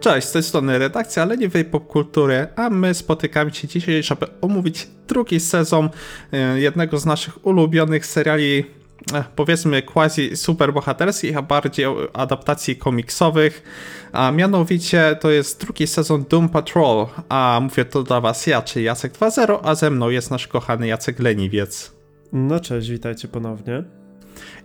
Cześć, z tej strony redakcja Leniwej Popkultury, a my spotykamy się dzisiaj, żeby omówić drugi sezon e, jednego z naszych ulubionych seriali, e, powiedzmy quasi superbohaterskich, a bardziej adaptacji komiksowych, a mianowicie to jest drugi sezon Doom Patrol, a mówię to dla was ja, czyli Jacek 2.0, a ze mną jest nasz kochany Jacek Leniwiec. No cześć, witajcie ponownie.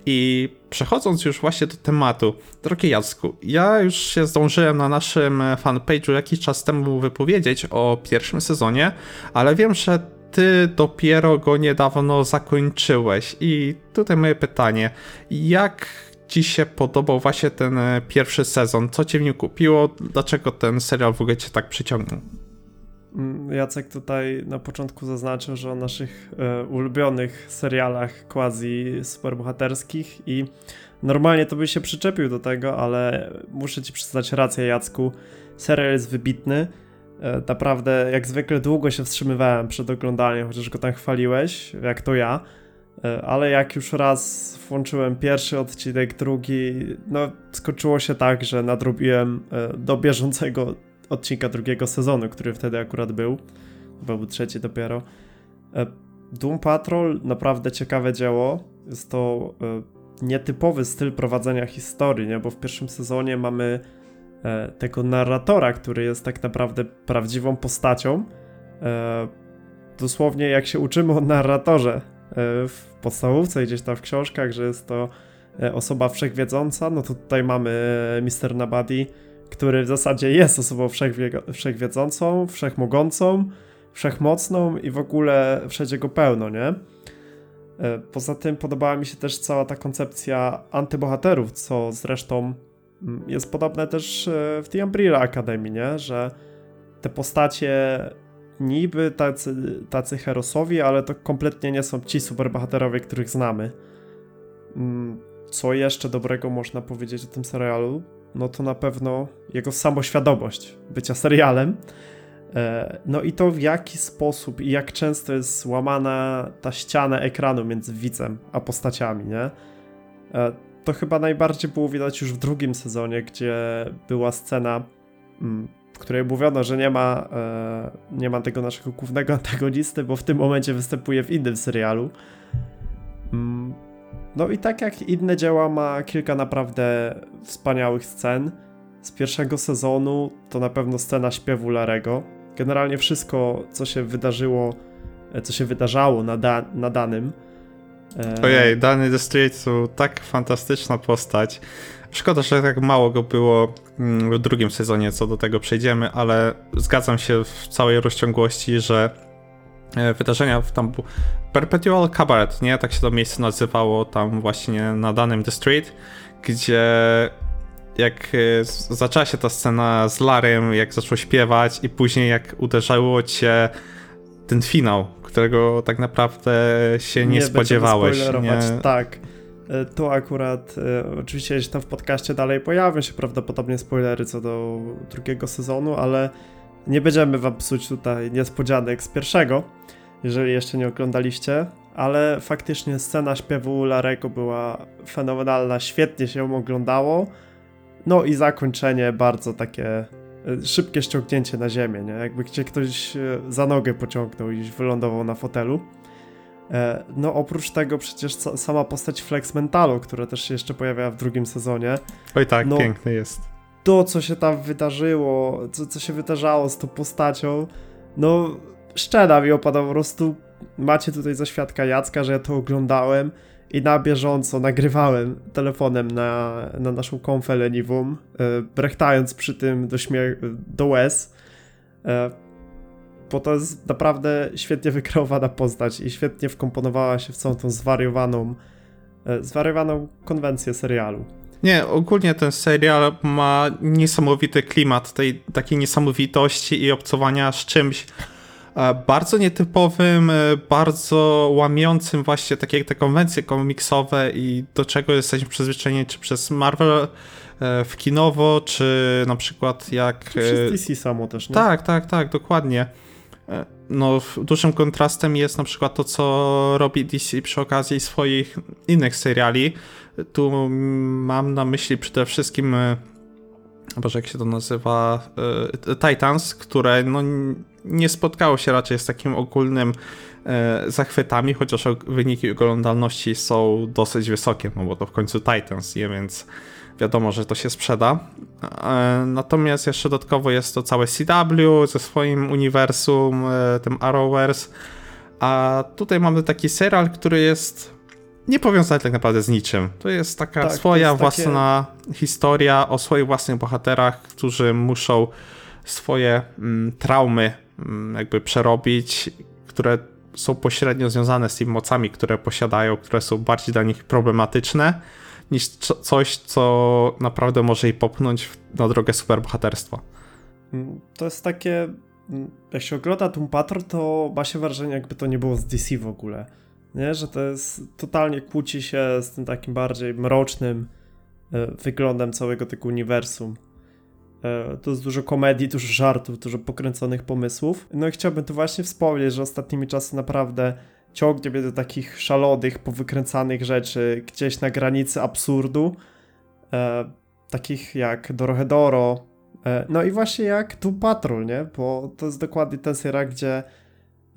I przechodząc już właśnie do tematu, drogi Jacku, ja już się zdążyłem na naszym fanpage'u jakiś czas temu wypowiedzieć o pierwszym sezonie, ale wiem, że ty dopiero go niedawno zakończyłeś. I tutaj moje pytanie, jak ci się podobał właśnie ten pierwszy sezon? Co cię w nim kupiło? Dlaczego ten serial w ogóle cię tak przyciągnął? Mm, Jacek tutaj na początku zaznaczył, że o naszych e, ulubionych serialach quasi superbohaterskich i normalnie to by się przyczepił do tego, ale muszę ci przyznać rację Jacku, serial jest wybitny. E, naprawdę jak zwykle długo się wstrzymywałem przed oglądaniem, chociaż go tam chwaliłeś, jak to ja. E, ale jak już raz włączyłem pierwszy odcinek, drugi, no skończyło się tak, że nadrobiłem do bieżącego odcinka drugiego sezonu, który wtedy akurat był. Chyba był trzeci dopiero. E, Doom Patrol naprawdę ciekawe dzieło. Jest to e, nietypowy styl prowadzenia historii, nie? bo w pierwszym sezonie mamy e, tego narratora, który jest tak naprawdę prawdziwą postacią. Dosłownie jak się uczymy o narratorze w podstawówce, gdzieś tam w książkach, że jest to osoba wszechwiedząca, no to tutaj mamy Mr. Nabadi, który w zasadzie jest osobą wszechwiedzącą, wszechmogącą, wszechmocną i w ogóle wszędzie go pełno, nie? E, poza tym podobała mi się też cała ta koncepcja antybohaterów, co zresztą mm, jest podobne też e, w The Umbrella Academy, nie? Że te postacie niby tacy, tacy herosowi, ale to kompletnie nie są ci superbohaterowie, których znamy. Mm, co jeszcze dobrego można powiedzieć o tym serialu? No to na pewno jego samoświadomość bycia serialem. E, no i to w jaki sposób i jak często jest złamana ta ściana ekranu między widzem a postaciami, nie? E, to chyba najbardziej było widać już w drugim sezonie, gdzie była scena, mm, w której mówiono, że nie ma, e, nie ma tego naszego głównego antagonisty, bo w tym momencie występuje w innym serialu. No i tak jak inne dzieła ma kilka naprawdę wspaniałych scen. Z pierwszego sezonu to na pewno scena śpiewu Larego. Generalnie wszystko, co się wydarzyło, e, co się wydarzało na, da na danym. E, Ojej, Dany The Street to tak fantastyczna postać. Szkoda, że tak mało go było mm, w drugim sezonie, co do tego przejdziemy, ale zgadzam się w całej rozciągłości, że wydarzenia w tam Perpetual Cabaret, nie? Tak się to miejsce nazywało tam właśnie na danym The Street, gdzie jak e, zaczęła się ta scena z Larym, jak zaczął śpiewać i później jak uderzało cię ten finał, którego tak naprawdę się nie, nie spodziewałeś. Nie, tak. E, to akurat, oczywiście jeśli tam w podcaście dalej pojawią się prawdopodobnie spoilery co do drugiego sezonu, ale nie będziemy wam psuć tutaj niespodzianek z pierwszego, jeżeli jeszcze nie oglądaliście, ale faktycznie scena śpiewu Larego była fenomenalna, świetnie się ją oglądało. No i zakończenie bardzo takie e, szybkie ściągnięcie na ziemię, nie? Jakby gdzie ktoś e, za nogę pociągnął i wylądował na fotelu. E, no oprócz tego przecież sama postać Flex Mentalu, która też się jeszcze pojawia w drugim sezonie. Oj tak, no, piękny jest to, co się tam wydarzyło, co, co się wydarzało z tą postacią, no szczena mi opada po prostu. Macie tutaj za świadka Jacka, że ja to oglądałem i na bieżąco nagrywałem telefonem na, na naszą konfę leniwą, e, brechtając przy tym do, śmiech, do łez, e, bo to jest naprawdę świetnie wykreowana postać i świetnie wkomponowała się w całą tą zwariowaną, e, zwariowaną konwencję serialu. Nie, ogólnie ten serial ma niesamowity klimat tej takiej niesamowitości i obcowania z czymś e, bardzo nietypowym, e, bardzo łamiącym właśnie takie te konwencje komiksowe i do czego jesteśmy przyzwyczajeni, czy przez Marvel e, w kinowo, czy na przykład jak... Przez DC samo też, nie? Tak, tak, tak, dokładnie. No, dużym kontrastem jest na przykład to, co robi DC przy okazji swoich innych seriali, tu mam na myśli przede wszystkim e, Boże, jak się to nazywa, y, Titans, które no, nie spotkało się raczej z takim ogólnym zachwytami, chociaż wyniki oglądalności są dosyć wysokie, no bo to w końcu Titans je, więc wiadomo, że to się sprzeda. Natomiast jeszcze dodatkowo jest to całe CW ze swoim uniwersum, tym Arrowverse, a tutaj mamy taki serial, który jest niepowiązany tak naprawdę z niczym. To jest taka tak, swoja jest własna takie... historia o swoich własnych bohaterach, którzy muszą swoje mm, traumy mm, jakby przerobić, które są pośrednio związane z tymi mocami, które posiadają, które są bardziej dla nich problematyczne, niż coś, co naprawdę może ich popchnąć na drogę superbohaterstwa. Mm, to jest takie, jak się ogląda Doom Patrol, to ma się wrażenie, jakby to nie było z DC w ogóle nie? że to jest totalnie kłóci się z tym takim bardziej mrocznym e, wyglądem całego tego uniwersum. E, to jest dużo komedii, dużo żartów, dużo pokręconych pomysłów. No i chciałbym tu właśnie wspomnieć, że ostatnimi czasy naprawdę ciągnie mnie do takich szalonych, powykręcanych rzeczy gdzieś na granicy absurdu. E, takich jak Dorohedoro, e, no i właśnie jak Tu Patrol, nie? Bo to jest dokładnie ten serial, gdzie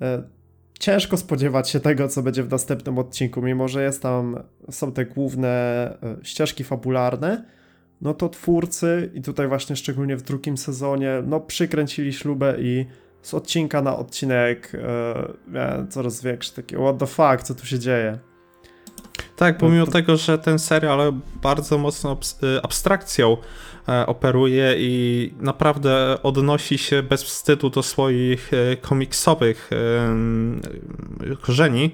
e, ciężko spodziewać się tego, co będzie w następnym odcinku, mimo że jest tam, są te główne e, ścieżki fabularne, no to twórcy, i tutaj właśnie szczególnie w drugim sezonie, no przykręcili ślubę i z odcinka na odcinek e, coraz większe takie what the fuck, co tu się dzieje. Tak, pomimo to... tego, że ten serial bardzo mocno y, abstrakcją e, operuje i naprawdę odnosi się bez wstydu do swoich e, komiksowych e, korzeni,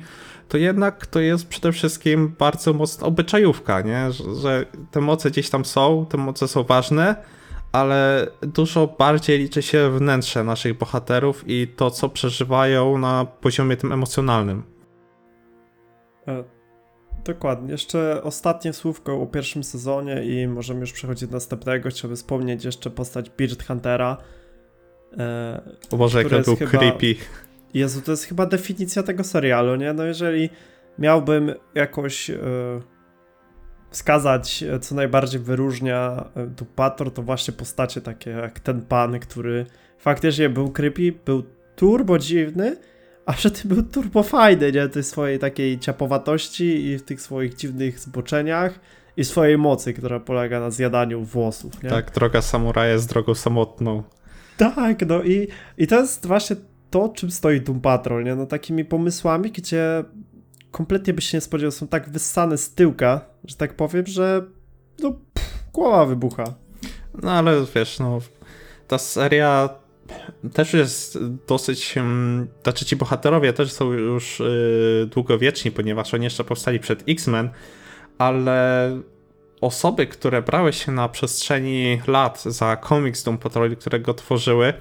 to jednak to jest przede wszystkim bardzo mocna obyczajówka, nie? Że, że te moce gdzieś tam są, te moce są ważne, ale dużo bardziej liczy się wnętrze naszych bohaterów i to, co przeżywają na poziomie tym emocjonalnym. Dokładnie. Jeszcze ostatnie słówko o pierwszym sezonie i możemy już przechodzić do następnego. Chciałbym wspomnieć jeszcze postać Beard Huntera. E, o Boże, jak był chyba... creepy. Jezu, to jest chyba definicja tego serialu, nie? No jeżeli miałbym jakoś e, wskazać, co najbardziej wyróżnia e, Dupator, to właśnie postacie takie jak ten pan, który faktycznie był creepy, był turbo dziwny, a przy tym był turbo fajny, nie? Tej swojej takiej ciapowatości i w tych swoich dziwnych zboczeniach i swojej mocy, która polega na zjadaniu włosów, nie? Tak, droga samuraja jest drogą samotną. Tak, no i, i to jest właśnie to, czym stoi Doom Patrol, nie? No takimi pomysłami, gdzie kompletnie byś się nie spodziewał, są tak wyssane z tyłka, że tak powiem, że no pff, głowa wybucha. No ale wiesz, no ta seria też jest dosyć. Znaczy, ci bohaterowie też są już yy, długowieczni, ponieważ oni jeszcze powstali przed X-Men, ale osoby, które brały się na przestrzeni lat za komiks Doom Patrol, które go tworzyły,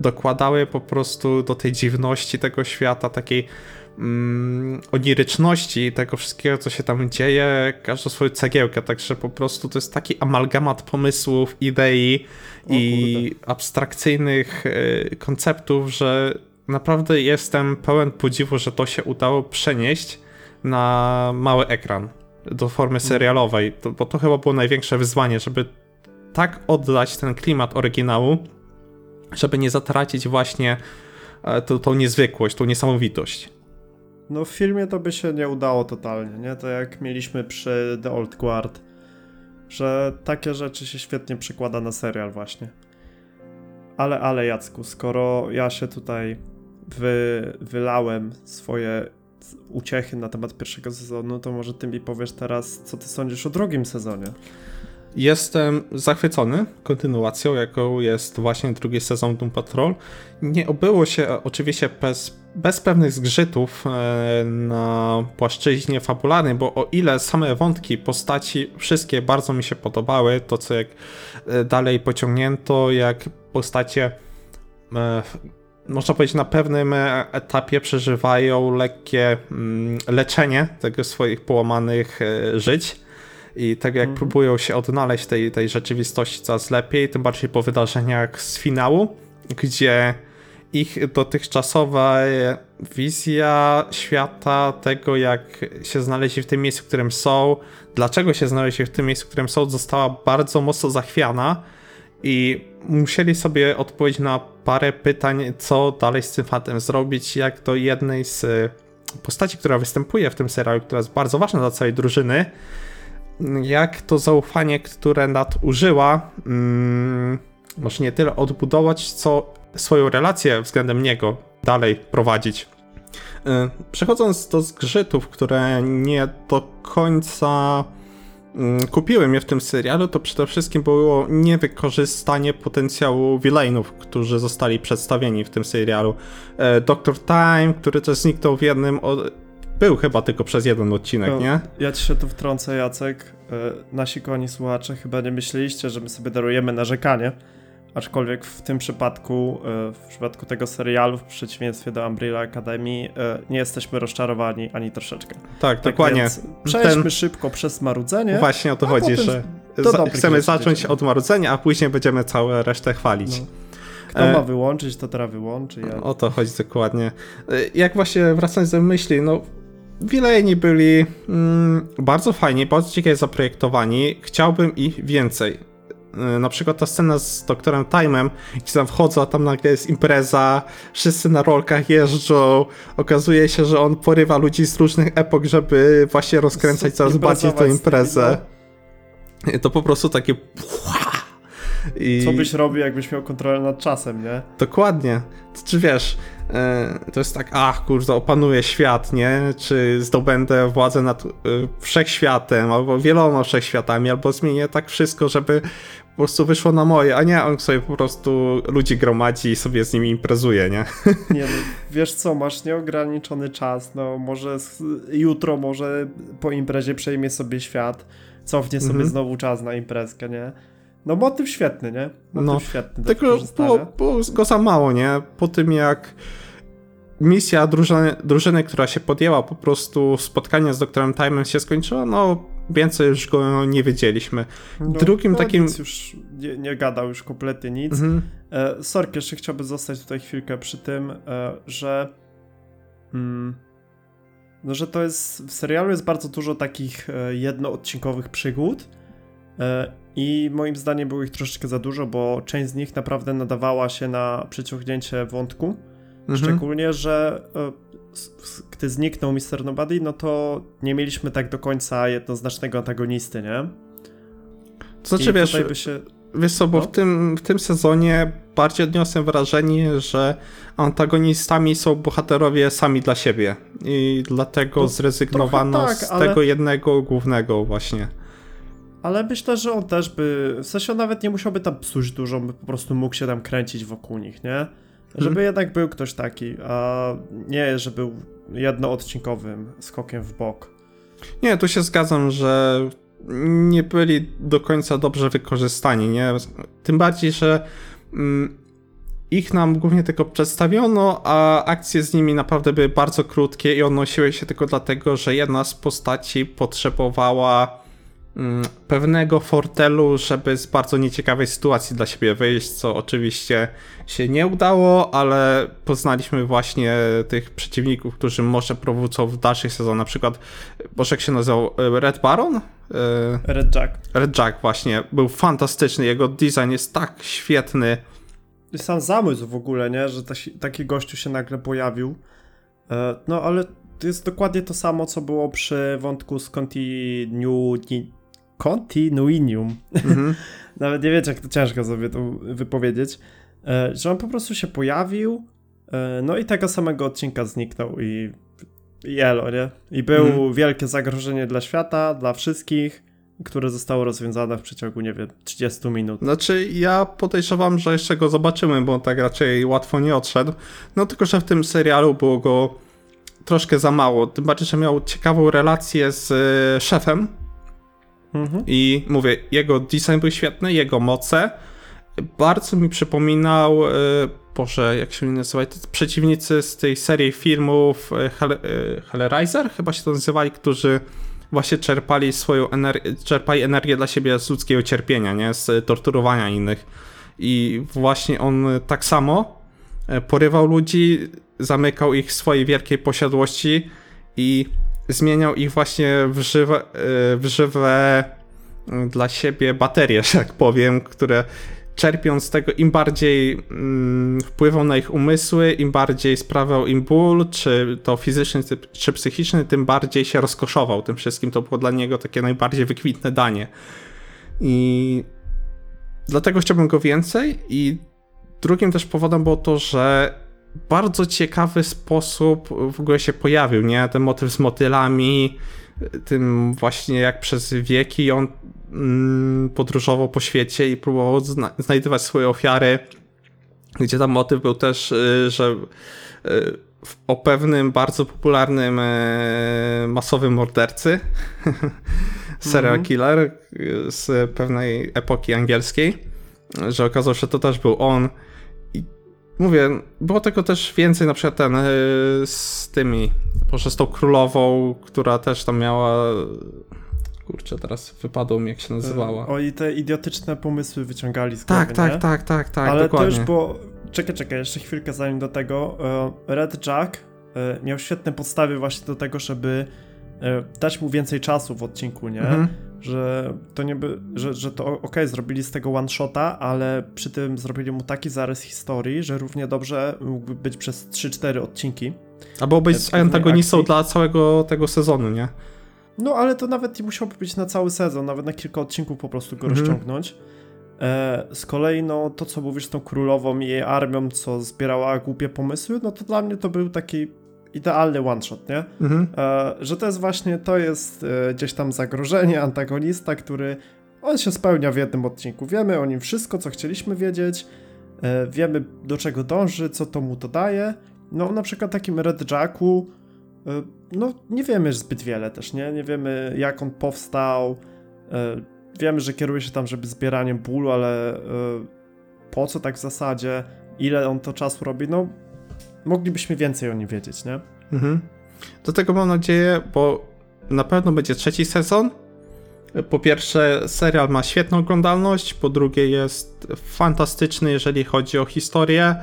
dokładały po prostu do tej dziwności tego świata, takiej mm, oniryczności tego wszystkiego, co się tam dzieje, każdą swoją cegiełkę, także po prostu to jest taki amalgamat pomysłów, idei i abstrakcyjnych y, konceptów, że naprawdę jestem pełen podziwu, że to się udało przenieść na mały ekran do formy mhm. serialowej, to, bo to chyba było największe wyzwanie, żeby tak oddać ten klimat oryginału, żeby nie zatracić właśnie e, tą, tą niezwykłość, tą niesamowitość. No w filmie to by się nie udało totalnie, nie? To jak mieliśmy przy The Old Guard, że takie rzeczy się świetnie przekłada na serial właśnie. Ale, ale Jacku, skoro ja się tutaj wy, wylałem swoje uciechy na temat pierwszego sezonu, to może ty mi powiesz teraz, co ty sądzisz o drugim sezonie. Jestem zachwycony kontynuacją, jaką jest właśnie drugi sezon Doom Patrol. Nie obyło się oczywiście bez, bez pewnych zgrzytów e, na płaszczyźnie fabularnej, bo o ile same wątki postaci wszystkie bardzo mi się podobały, to co jak e, dalej pociągnięto, jak postacie e, można powiedzieć, na pewnym etapie przeżywają lekkie mm, leczenie tego swoich połamanych żyć i tak jak mm. próbują się odnaleźć tej, tej rzeczywistości coraz lepiej, tym bardziej po wydarzeniach z finału, gdzie ich dotychczasowa wizja świata, tego jak się znaleźli w tym miejscu, w którym są, dlaczego się znaleźli w tym miejscu, w którym są, została bardzo mocno zachwiana i musieli sobie odpowiedzieć na parę pytań, co dalej z tym fantem zrobić, jak do jednej z y, postaci, która występuje w tym serialu, która jest bardzo ważna dla całej drużyny, jak to zaufanie, które nadużyła, mm, może nie tyle odbudować, co swoją relację względem niego dalej prowadzić. Y, Przechodząc do zgrzytów, które nie do końca mm, kupiły mnie w tym serialu, to przede wszystkim było niewykorzystanie potencjału villainów, którzy zostali przedstawieni w tym serialu. E, Dr. Time, który też zniknął w jednym. Był chyba tylko przez jeden odcinek, No, nie? Ja ci się tu wtrącę, Jacek. E, Nasi kochani słuchacze, chyba nie myśleliście, że my sobie darujemy narzekanie. Aczkolwiek w tym przypadku, e, w przypadku tego serialu, w przeciwieństwie do Umbrella Academy, e, nie jesteśmy rozczarowani ani troszeczkę. Tak, Tak dokładnie. Przejdźmy Ten- szybko przez marudzenie. Właśnie o to chodzi, potem że chcemy zacząć od marudzenia, a później będziemy całą resztę chwalić. No. Kto ma wyłączyć, to teraz wyłączy. Ja... O to chodzi dokładnie. Jak właśnie wracając do myśli, no Wilejni byli mm, bardzo fajni, bardzo ciekawie zaprojektowani. Chciałbym ich więcej. Y, Na przykład ta scena z doktorem Time'em, gdzie tam wchodzą, a tam nagle jest impreza, wszyscy na rolkach jeżdżą, okazuje się, że on porywa ludzi z różnych epok, żeby właśnie rozkręcać coraz bardziej tę imprezę. I To po prostu takie... I... Co byś robił, jakbyś miał kontrolę nad czasem, nie? Dokładnie. Czy wiesz, e, to jest tak, ach kurde, opanuję świat, nie? Czy zdobędę władzę nad e, wszechświatem, albo wieloma wszechświatami, albo zmienię tak wszystko, żeby po prostu wyszło na moje, a nie on sobie po prostu ludzi gromadzi i sobie z nimi imprezuje, nie? Nie no, wiesz co, masz nieograniczony czas, no może z, jutro, może po imprezie przejmie sobie świat, cofnie sobie Mhm. znowu czas na imprezkę, nie? No motyw świetny, nie? Motyw No, świetny Tylko było, wykorzystania. było go za mało, nie? Po tym jak misja drużyny, drużyny, która się podjęła, po prostu spotkanie z doktorem Time'em się skończyło, no więcej już go nie wiedzieliśmy. No, drugim no, takim- już nie, nie gadał już kompletnie nic. Mhm. E, Sork, jeszcze chciałbym zostać tutaj chwilkę przy tym, e, że mm, no, że to jest, w serialu jest bardzo dużo takich e, jednoodcinkowych przygód e, i moim zdaniem było ich troszeczkę za dużo, bo część z nich naprawdę nadawała się na przeciągnięcie wątku, Mhm. szczególnie, że e, gdy zniknął Mr. Nobody, no to nie mieliśmy tak do końca jednoznacznego antagonisty, nie? To znaczy, wiesz, się... wiesz co, bo no. w, tym, w tym sezonie bardziej odniosłem wrażenie, że antagonistami są bohaterowie sami dla siebie i dlatego No, zrezygnowano tak, z ale- tego jednego głównego właśnie. Ale myślę, że on też by. W sensie on nawet nie musiałby tam psuć dużo, by po prostu mógł się tam kręcić wokół nich, nie? Żeby Mhm. jednak był ktoś taki, a nie, że był jednoodcinkowym skokiem w bok. Nie, tu się zgadzam, że nie byli do końca dobrze wykorzystani, nie? Tym bardziej, że mm, ich nam głównie tylko przedstawiono, a akcje z nimi naprawdę były bardzo krótkie i odnosiły się tylko dlatego, że jedna z postaci potrzebowała pewnego fortelu, żeby z bardzo nieciekawej sytuacji dla siebie wyjść, co oczywiście się nie udało, ale poznaliśmy właśnie tych przeciwników, którzy może prowadzą w dalszych sezonach, na przykład, Boże, jak się nazywał, e, Red Baron? E, Red Jack. Red Jack właśnie, był fantastyczny, jego design jest tak świetny. Sam zamysł w ogóle, nie? Że taki, taki gościu się nagle pojawił. E, no ale to jest dokładnie to samo, co było przy wątku z Continu... Continuinium. Mhm. Nawet nie wiecie, jak to ciężko sobie to wypowiedzieć. E, że on po prostu się pojawił, e, no i tego samego odcinka zniknął i i elo, nie? I był Mhm. wielkie zagrożenie dla świata, dla wszystkich, które zostało rozwiązane w przeciągu, nie wiem, 30 minut. Znaczy, ja podejrzewam, że jeszcze go zobaczymy, bo on tak raczej łatwo nie odszedł. No tylko, że w tym serialu było go troszkę za mało. Tym bardziej, że miał ciekawą relację z e, szefem, Mhm. I mówię, jego design był świetny, jego moce. Bardzo mi przypominał, e, Boże, jak się nazywali, przeciwnicy z tej serii filmów e, e, Hellraiser, chyba się to nazywali, którzy właśnie czerpali swoją energię, czerpali energię dla siebie z ludzkiego cierpienia, nie? Z torturowania innych. I właśnie on tak samo porywał ludzi, zamykał ich w swojej wielkiej posiadłości i zmieniał ich właśnie w żywe, e, w żywe mm, dla siebie baterie, że tak powiem, które czerpiąc z tego, im bardziej mm, wpływał na ich umysły, im bardziej sprawiał im ból, czy to fizyczny, czy psychiczny, tym bardziej się rozkoszował tym wszystkim. To było dla niego takie najbardziej wykwintne danie. I dlatego chciałbym go więcej. I drugim też powodem było to, że bardzo ciekawy sposób w ogóle się pojawił, nie? Ten motyw z motylami, tym właśnie jak przez wieki on mm, podróżował po świecie i próbował zna znajdywać swoje ofiary, gdzie tam motyw był też, y, że y, o pewnym bardzo popularnym y, masowym mordercy, serial mm -hmm. killer z pewnej epoki angielskiej, że okazało się, że to też był on mówię, było tego też więcej, na przykład ten z tymi, może z tą królową, która też tam miała kurczę, teraz wypadło mi jak się nazywała. O i te idiotyczne pomysły wyciągali z tak, głowy, Tak, nie? tak, tak, tak, Ale dokładnie. to już było... Czekaj, czekaj, jeszcze chwilkę zanim do tego. Red Jack miał świetne podstawy właśnie do tego, żeby dać mu więcej czasu w odcinku, nie? Mhm. Że to nie by, że, że to ok, zrobili z tego one shota, ale przy tym zrobili mu taki zarys historii, że równie dobrze mógłby być przez 3-4 odcinki. Albo być antagonistą akcji. dla całego tego sezonu, nie? No, ale to nawet nie musiałby być na cały sezon, nawet na kilka odcinków po prostu go mhm. rozciągnąć. E, z kolei, no, to co mówisz z tą królową i jej armią, co zbierała głupie pomysły, no to dla mnie to był taki idealny one-shot, nie? Mhm. E, że to jest właśnie, to jest e, gdzieś tam zagrożenie, antagonista, który on się spełnia w jednym odcinku. Wiemy o nim wszystko, co chcieliśmy wiedzieć, e, wiemy do czego dąży, co to mu to daje. No na przykład takim Red Jacku, e, no nie wiemy zbyt wiele też, nie? Nie wiemy jak on powstał, e, wiemy, że kieruje się tam, żeby zbieraniem bólu, ale e, po co tak w zasadzie, ile on to czasu robi, no moglibyśmy więcej o nim wiedzieć, nie? Mhm. Do tego mam nadzieję, bo na pewno będzie trzeci sezon. Po pierwsze, serial ma świetną oglądalność, po drugie, jest fantastyczny, jeżeli chodzi o historię.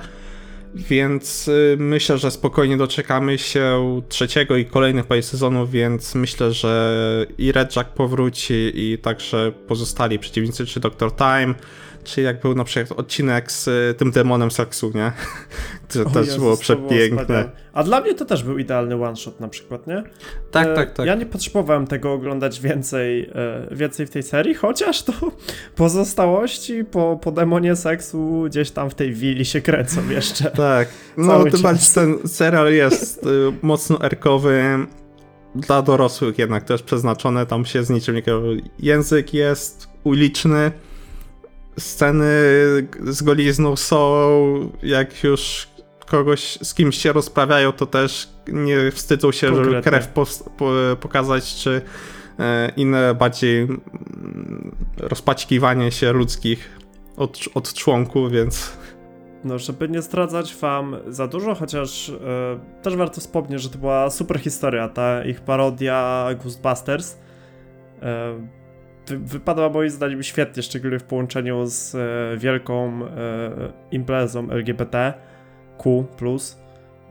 Więc y, myślę, że spokojnie doczekamy się trzeciego i kolejnych parę sezonów, więc myślę, że i Red Jack powróci i także pozostali przeciwnicy, czy Doctor Time, czy jak był na przykład odcinek z y, tym demonem seksu, nie? To też Jezus, było przepiękne. Było A dla mnie to też był idealny one-shot na przykład, nie? Tak, e, tak, tak. Ja nie potrzebowałem tego oglądać więcej, e, więcej w tej serii, chociaż to pozostałości po, po demonie seksu gdzieś tam w tej willi się kręcą jeszcze. Tak, no tym bardziej ten serial jest y, mocno erkowy, dla dorosłych jednak też przeznaczone, tam się z niczym nie Język jest uliczny, sceny z golizną są, jak już kogoś z kimś się rozprawiają, to też nie wstydzą się, Konkretnie. żeby krew po, po, pokazać, czy e, inne bardziej mm, rozpaćkiwanie się ludzkich od, od członku, więc... No, żeby nie zdradzać wam za dużo, chociaż e, też warto wspomnieć, że to była super historia, ta ich parodia Ghostbusters. E, wypadła moim zdaniem świetnie, szczególnie w połączeniu z e, wielką e, imprezą LGBT Q+.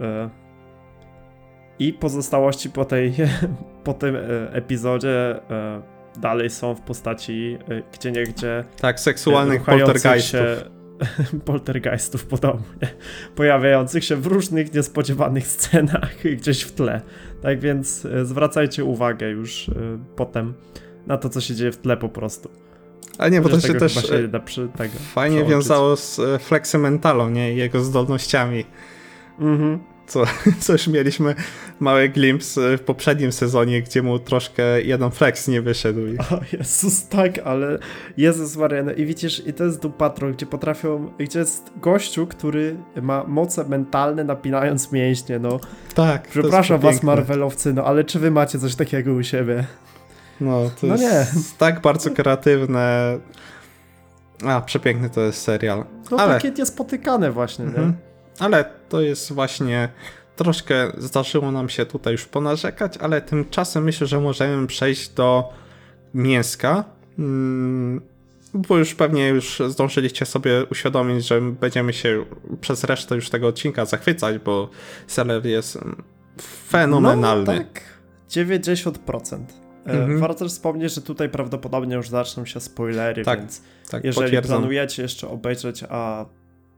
E, I pozostałości po, tej, po tym e, epizodzie e, dalej są w postaci e, gdzie nie gdzie. Tak, seksualnych poltergeistów. Się, poltergeistów podobnie, pojawiających się w różnych niespodziewanych scenach gdzieś w tle. Tak więc zwracajcie uwagę już potem na to, co się dzieje w tle po prostu. Ale nie, bo to się też się e, przy, tego, fajnie przełączyć. wiązało z e, Flexem Mentalą, nie? I jego zdolnościami. Mhm. Co, co już mieliśmy mały glimpse w poprzednim sezonie, gdzie mu troszkę jeden flex nie wyszedł. O Jezus, tak, ale Jezus Mariana. I widzisz, i to jest Doom Patrol, gdzie potrafią, gdzie jest gościu, który ma moce mentalne napinając mięśnie, no. Tak. Przepraszam was, Marvelowcy, no ale czy wy macie coś takiego u siebie? No, to no jest nie. tak bardzo kreatywne. A, przepiękny to jest serial. No Ale... takie niespotykane właśnie, mhm. nie? Ale to jest właśnie... Troszkę zdarzyło nam się tutaj już ponarzekać, ale tymczasem myślę, że możemy przejść do mięska. Mm, bo już pewnie już zdążyliście sobie uświadomić, że będziemy się przez resztę już tego odcinka zachwycać, bo serial jest fenomenalny. No tak, 90%. Mhm. Warto też wspomnieć, że tutaj prawdopodobnie już zaczną się spoilery, tak, więc tak, jeżeli potwierdzam. planujecie jeszcze obejrzeć, a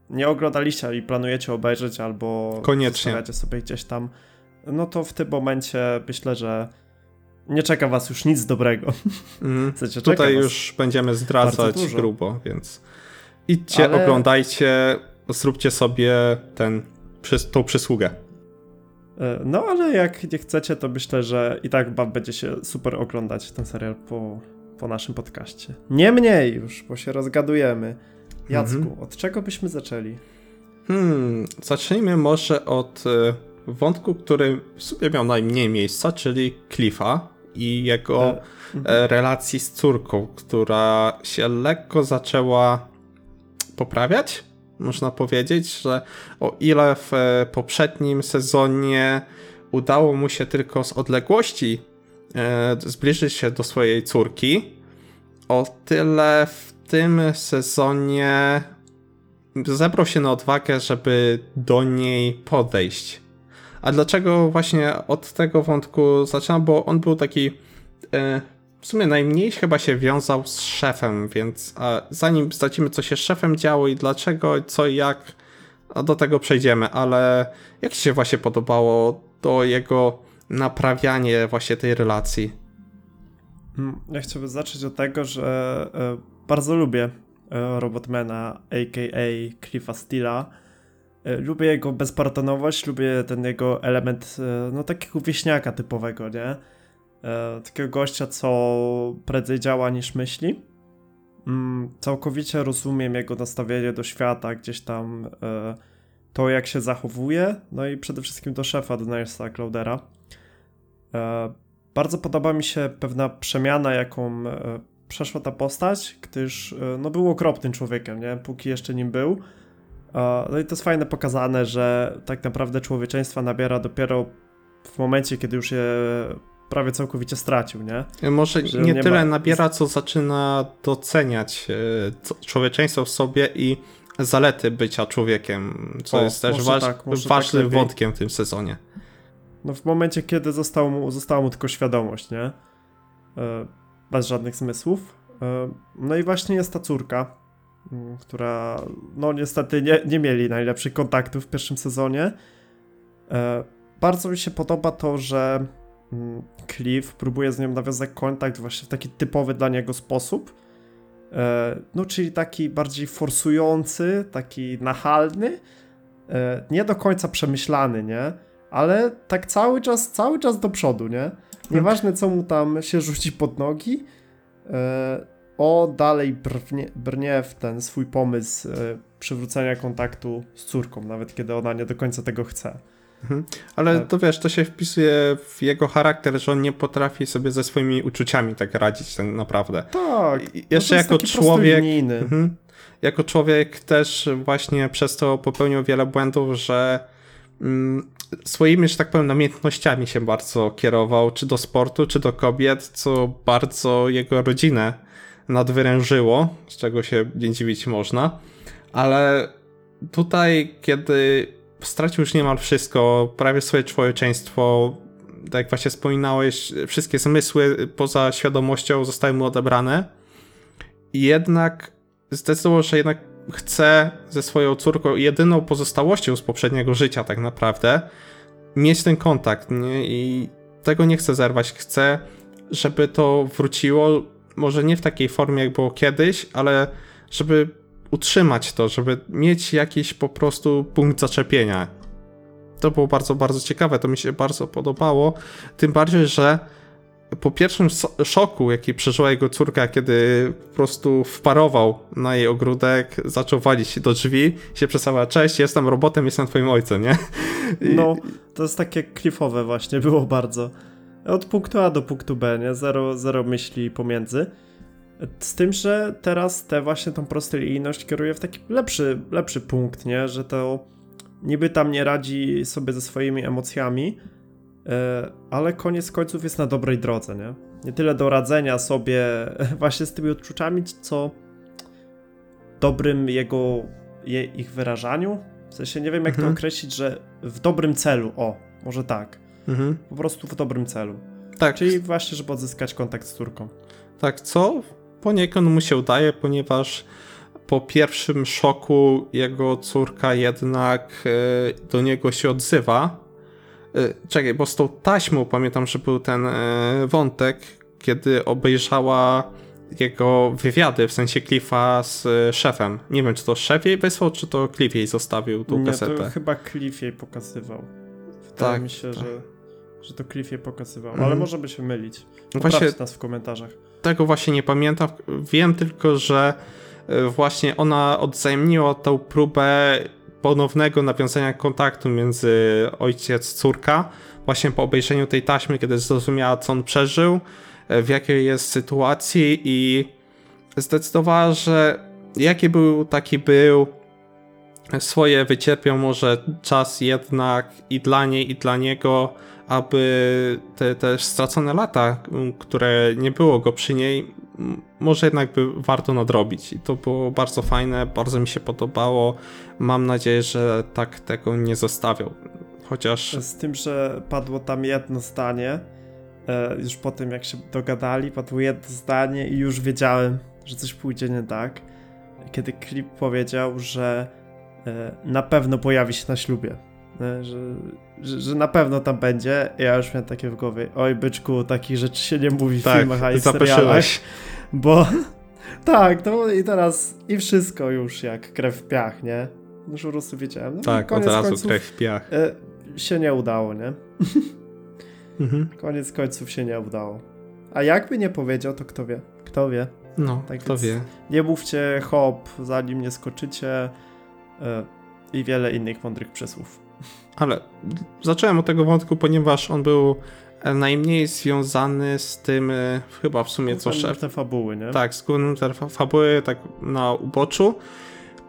nie oglądaliście i planujecie obejrzeć albo Koniecznie. sobie gdzieś tam, no to w tym momencie myślę, że nie czeka was już nic dobrego. Mm. Tutaj już będziemy zdradzać grubo, więc idźcie, Ale... oglądajcie, zróbcie sobie ten, tą przysługę. E, no, ale jak nie chcecie, to myślę, że i tak wam będzie się super oglądać ten serial po, po naszym podcaście. Nie mniej już, bo się rozgadujemy. Jacku, mhm. od czego byśmy zaczęli? Hmm, zacznijmy może od y, wątku, który w sumie miał najmniej miejsca, czyli Cliffa i jego e, mhm. relacji z córką, która się lekko zaczęła poprawiać. Można powiedzieć, że o ile w e, poprzednim sezonie udało mu się tylko z odległości e, zbliżyć się do swojej córki, o tyle w tym sezonie zebrał się na odwagę, żeby do niej podejść. A dlaczego właśnie od tego wątku zaczynam? Bo on był taki e, w sumie najmniej chyba się wiązał z szefem, więc zanim zdradzimy, co się z szefem działo i dlaczego, co i jak, do tego przejdziemy, ale jak Ci się właśnie podobało to jego naprawianie właśnie tej relacji? Mm, ja chciałbym zacząć od tego, że e, bardzo lubię e, Robotmana, a.k.a. Cliffa Steela. E, lubię jego bezpartonowość, lubię ten jego element, no takiego wieśniaka typowego, nie? E, takiego gościa, co prędzej działa niż myśli. Mm, całkowicie rozumiem jego nastawienie do świata, gdzieś tam e, to, jak się zachowuje, no i przede wszystkim do szefa, do Nilesa Cloudera. E, bardzo podoba mi się pewna przemiana, jaką przeszła ta postać, gdyż no, był okropnym człowiekiem, nie? póki jeszcze nim był. No i to jest fajne pokazane, że tak naprawdę człowieczeństwa nabiera dopiero w momencie, kiedy już je prawie całkowicie stracił, nie? Może Że nie, nie tyle ma... nabiera, co zaczyna doceniać e, człowieczeństwo w sobie i zalety bycia człowiekiem, co o, jest też waż, tak, ważnym tak wątkiem w tym sezonie. No w momencie, kiedy został mu, została mu tylko świadomość, nie? E, bez żadnych zmysłów. E, no i właśnie jest ta córka, która no niestety nie, nie mieli najlepszych kontaktów w pierwszym sezonie. Bardzo mi się podoba to, że Mm, Cliff próbuje z nią nawiązać kontakt właśnie w taki typowy dla niego sposób. E, no, czyli taki bardziej forsujący, taki nachalny, e, nie do końca przemyślany, nie? Ale tak cały czas, cały czas do przodu, nie? Nieważne, co mu tam się rzuci pod nogi, e, o dalej brnie, brnie w ten swój pomysł przywrócenia kontaktu z córką, nawet kiedy ona nie do końca tego chce. Mhm. Ale tak. to wiesz, to się wpisuje w jego charakter, że on nie potrafi sobie ze swoimi uczuciami tak radzić tak naprawdę. Tak. I jeszcze no jako człowiek. Mhm, jako człowiek też właśnie przez to popełnił wiele błędów, że mm, swoimi, że tak powiem, namiętnościami się bardzo kierował, czy do sportu, czy do kobiet, co bardzo jego rodzinę nadwyrężyło, z czego się nie dziwić można. Ale tutaj, kiedy stracił już niemal wszystko, prawie swoje człowieczeństwo, tak jak właśnie wspominałeś, wszystkie zmysły poza świadomością zostały mu odebrane. I jednak zdecydował, że jednak chce ze swoją córką, jedyną pozostałością z poprzedniego życia tak naprawdę, mieć ten kontakt, nie? I tego nie chce zerwać. Chce, żeby to wróciło, może nie w takiej formie, jak było kiedyś, ale żeby utrzymać to, żeby mieć jakiś po prostu punkt zaczepienia. To było bardzo, bardzo ciekawe, to mi się bardzo podobało. Tym bardziej, że po pierwszym szoku, jaki przeżyła jego córka, kiedy po prostu wparował na jej ogródek, zaczął walić do drzwi, się przedstawia, cześć, jestem robotem, jestem twoim ojcem, nie? I... No, to jest takie klifowe właśnie, było bardzo. Od punktu A do punktu B, nie? Zero, zero myśli pomiędzy. Z tym, że teraz te właśnie tą prostolinijność kieruje w taki lepszy, lepszy punkt, nie? Że to niby tam nie radzi sobie ze swoimi emocjami, e, ale koniec końców jest na dobrej drodze, nie? Nie tyle do radzenia sobie właśnie z tymi odczuciami, co dobrym jego je, ich wyrażaniu. W sensie nie wiem, jak mhm. to określić, że w dobrym celu, o, może tak. Mhm. Po prostu w dobrym celu. Tak, Czyli właśnie, żeby odzyskać kontakt z córką. tak, co poniekąd mu się udaje, ponieważ po pierwszym szoku jego córka jednak e, do niego się odzywa. E, Czekaj, bo z tą taśmą pamiętam, że był ten e, wątek, kiedy obejrzała jego wywiady, w sensie Cliffa z szefem. Nie wiem, czy to szef jej wysłał, czy to Cliff jej zostawił tą Nie, kasetę. to chyba Cliff jej pokazywał. Wydaje Tak, mi się, tak. że, że to Cliff jej pokazywał, Mhm. ale możemy się mylić. No Poprawcie właśnie nas w komentarzach. tego właśnie nie pamiętam. Wiem tylko, że e, właśnie ona odzajemniła tą próbę ponownego nawiązania kontaktu między ojciec-córka, właśnie po obejrzeniu tej taśmy, kiedy zrozumiała, co on przeżył, e, w jakiej jest sytuacji i zdecydowała, że jaki był, taki był, swoje wycierpiał może czas jednak i dla niej, i dla niego, aby te, te stracone lata, które nie było go przy niej, może jednak by warto nadrobić. I to było bardzo fajne, bardzo mi się podobało. Mam nadzieję, że tak tego nie zostawią. Chociaż Z tym, że padło tam jedno zdanie, e, już po tym jak się dogadali, padło jedno zdanie i już wiedziałem, że coś pójdzie nie tak. Kiedy Clip powiedział, że e, na pewno pojawi się na ślubie. E, Że, że, że na pewno tam będzie. Ja już miałem takie w głowie. Oj, byczku, takich rzeczy się nie mówi w tak, filmach, a i w serialach. Bo tak, to i teraz i wszystko już jak krew w piach, nie? Już po prostu wiedziałem. No, Tak, od razu końców, krew w piach. E, się nie udało, nie? Mhm. Koniec końców się nie udało. A jakby nie powiedział, to kto wie? Kto wie? No, Tak kto wie. Nie mówcie hop, zanim nie skoczycie e, i wiele innych mądrych przysłów. Ale zacząłem od tego wątku, ponieważ on był e, najmniej związany z tym, e, chyba w sumie co szef. Te fabuły, nie? Tak, z głównym fa- fabuły, tak na uboczu,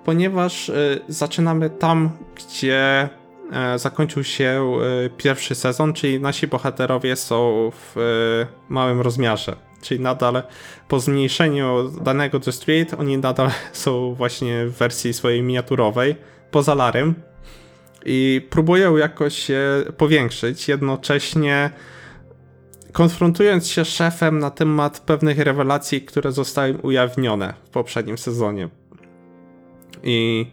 ponieważ e, zaczynamy tam, gdzie e, zakończył się e, pierwszy sezon, czyli nasi bohaterowie są w małym rozmiarze. Czyli nadal po zmniejszeniu danego The Street, oni nadal są właśnie w wersji swojej miniaturowej, poza Larym. I próbują jakoś się powiększyć, jednocześnie konfrontując się z szefem na temat pewnych rewelacji, które zostały ujawnione w poprzednim sezonie. I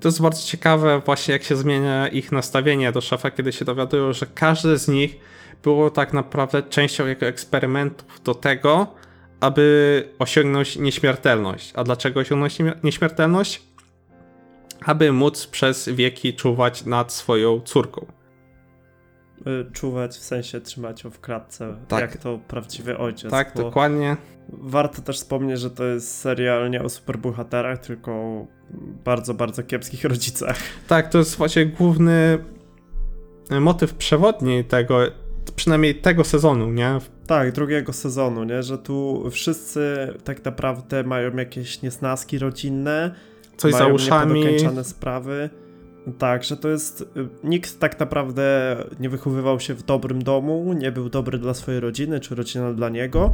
to jest bardzo ciekawe właśnie jak się zmienia ich nastawienie do szefa, kiedy się dowiadują, że każde z nich było tak naprawdę częścią jego eksperymentów do tego, aby osiągnąć nieśmiertelność. A dlaczego osiągnąć nie- nieśmiertelność? Aby móc przez wieki czuwać nad swoją córką. Y, Czuwać, w sensie trzymać ją w klatce, Tak. jak to prawdziwy ojciec. Tak, dokładnie. Warto też wspomnieć, że to jest serial nie o superbohaterach, tylko o bardzo, bardzo kiepskich rodzicach. Tak, to jest właśnie główny motyw przewodni tego, przynajmniej tego sezonu, nie? Tak, drugiego sezonu, nie? Że tu wszyscy tak naprawdę mają jakieś niesnaski rodzinne, Coś za mają uszami. niepodokończone sprawy. Tak, że to jest. y, Nikt tak naprawdę nie wychowywał się w dobrym domu, nie był dobry dla swojej rodziny, czy rodzina dla niego.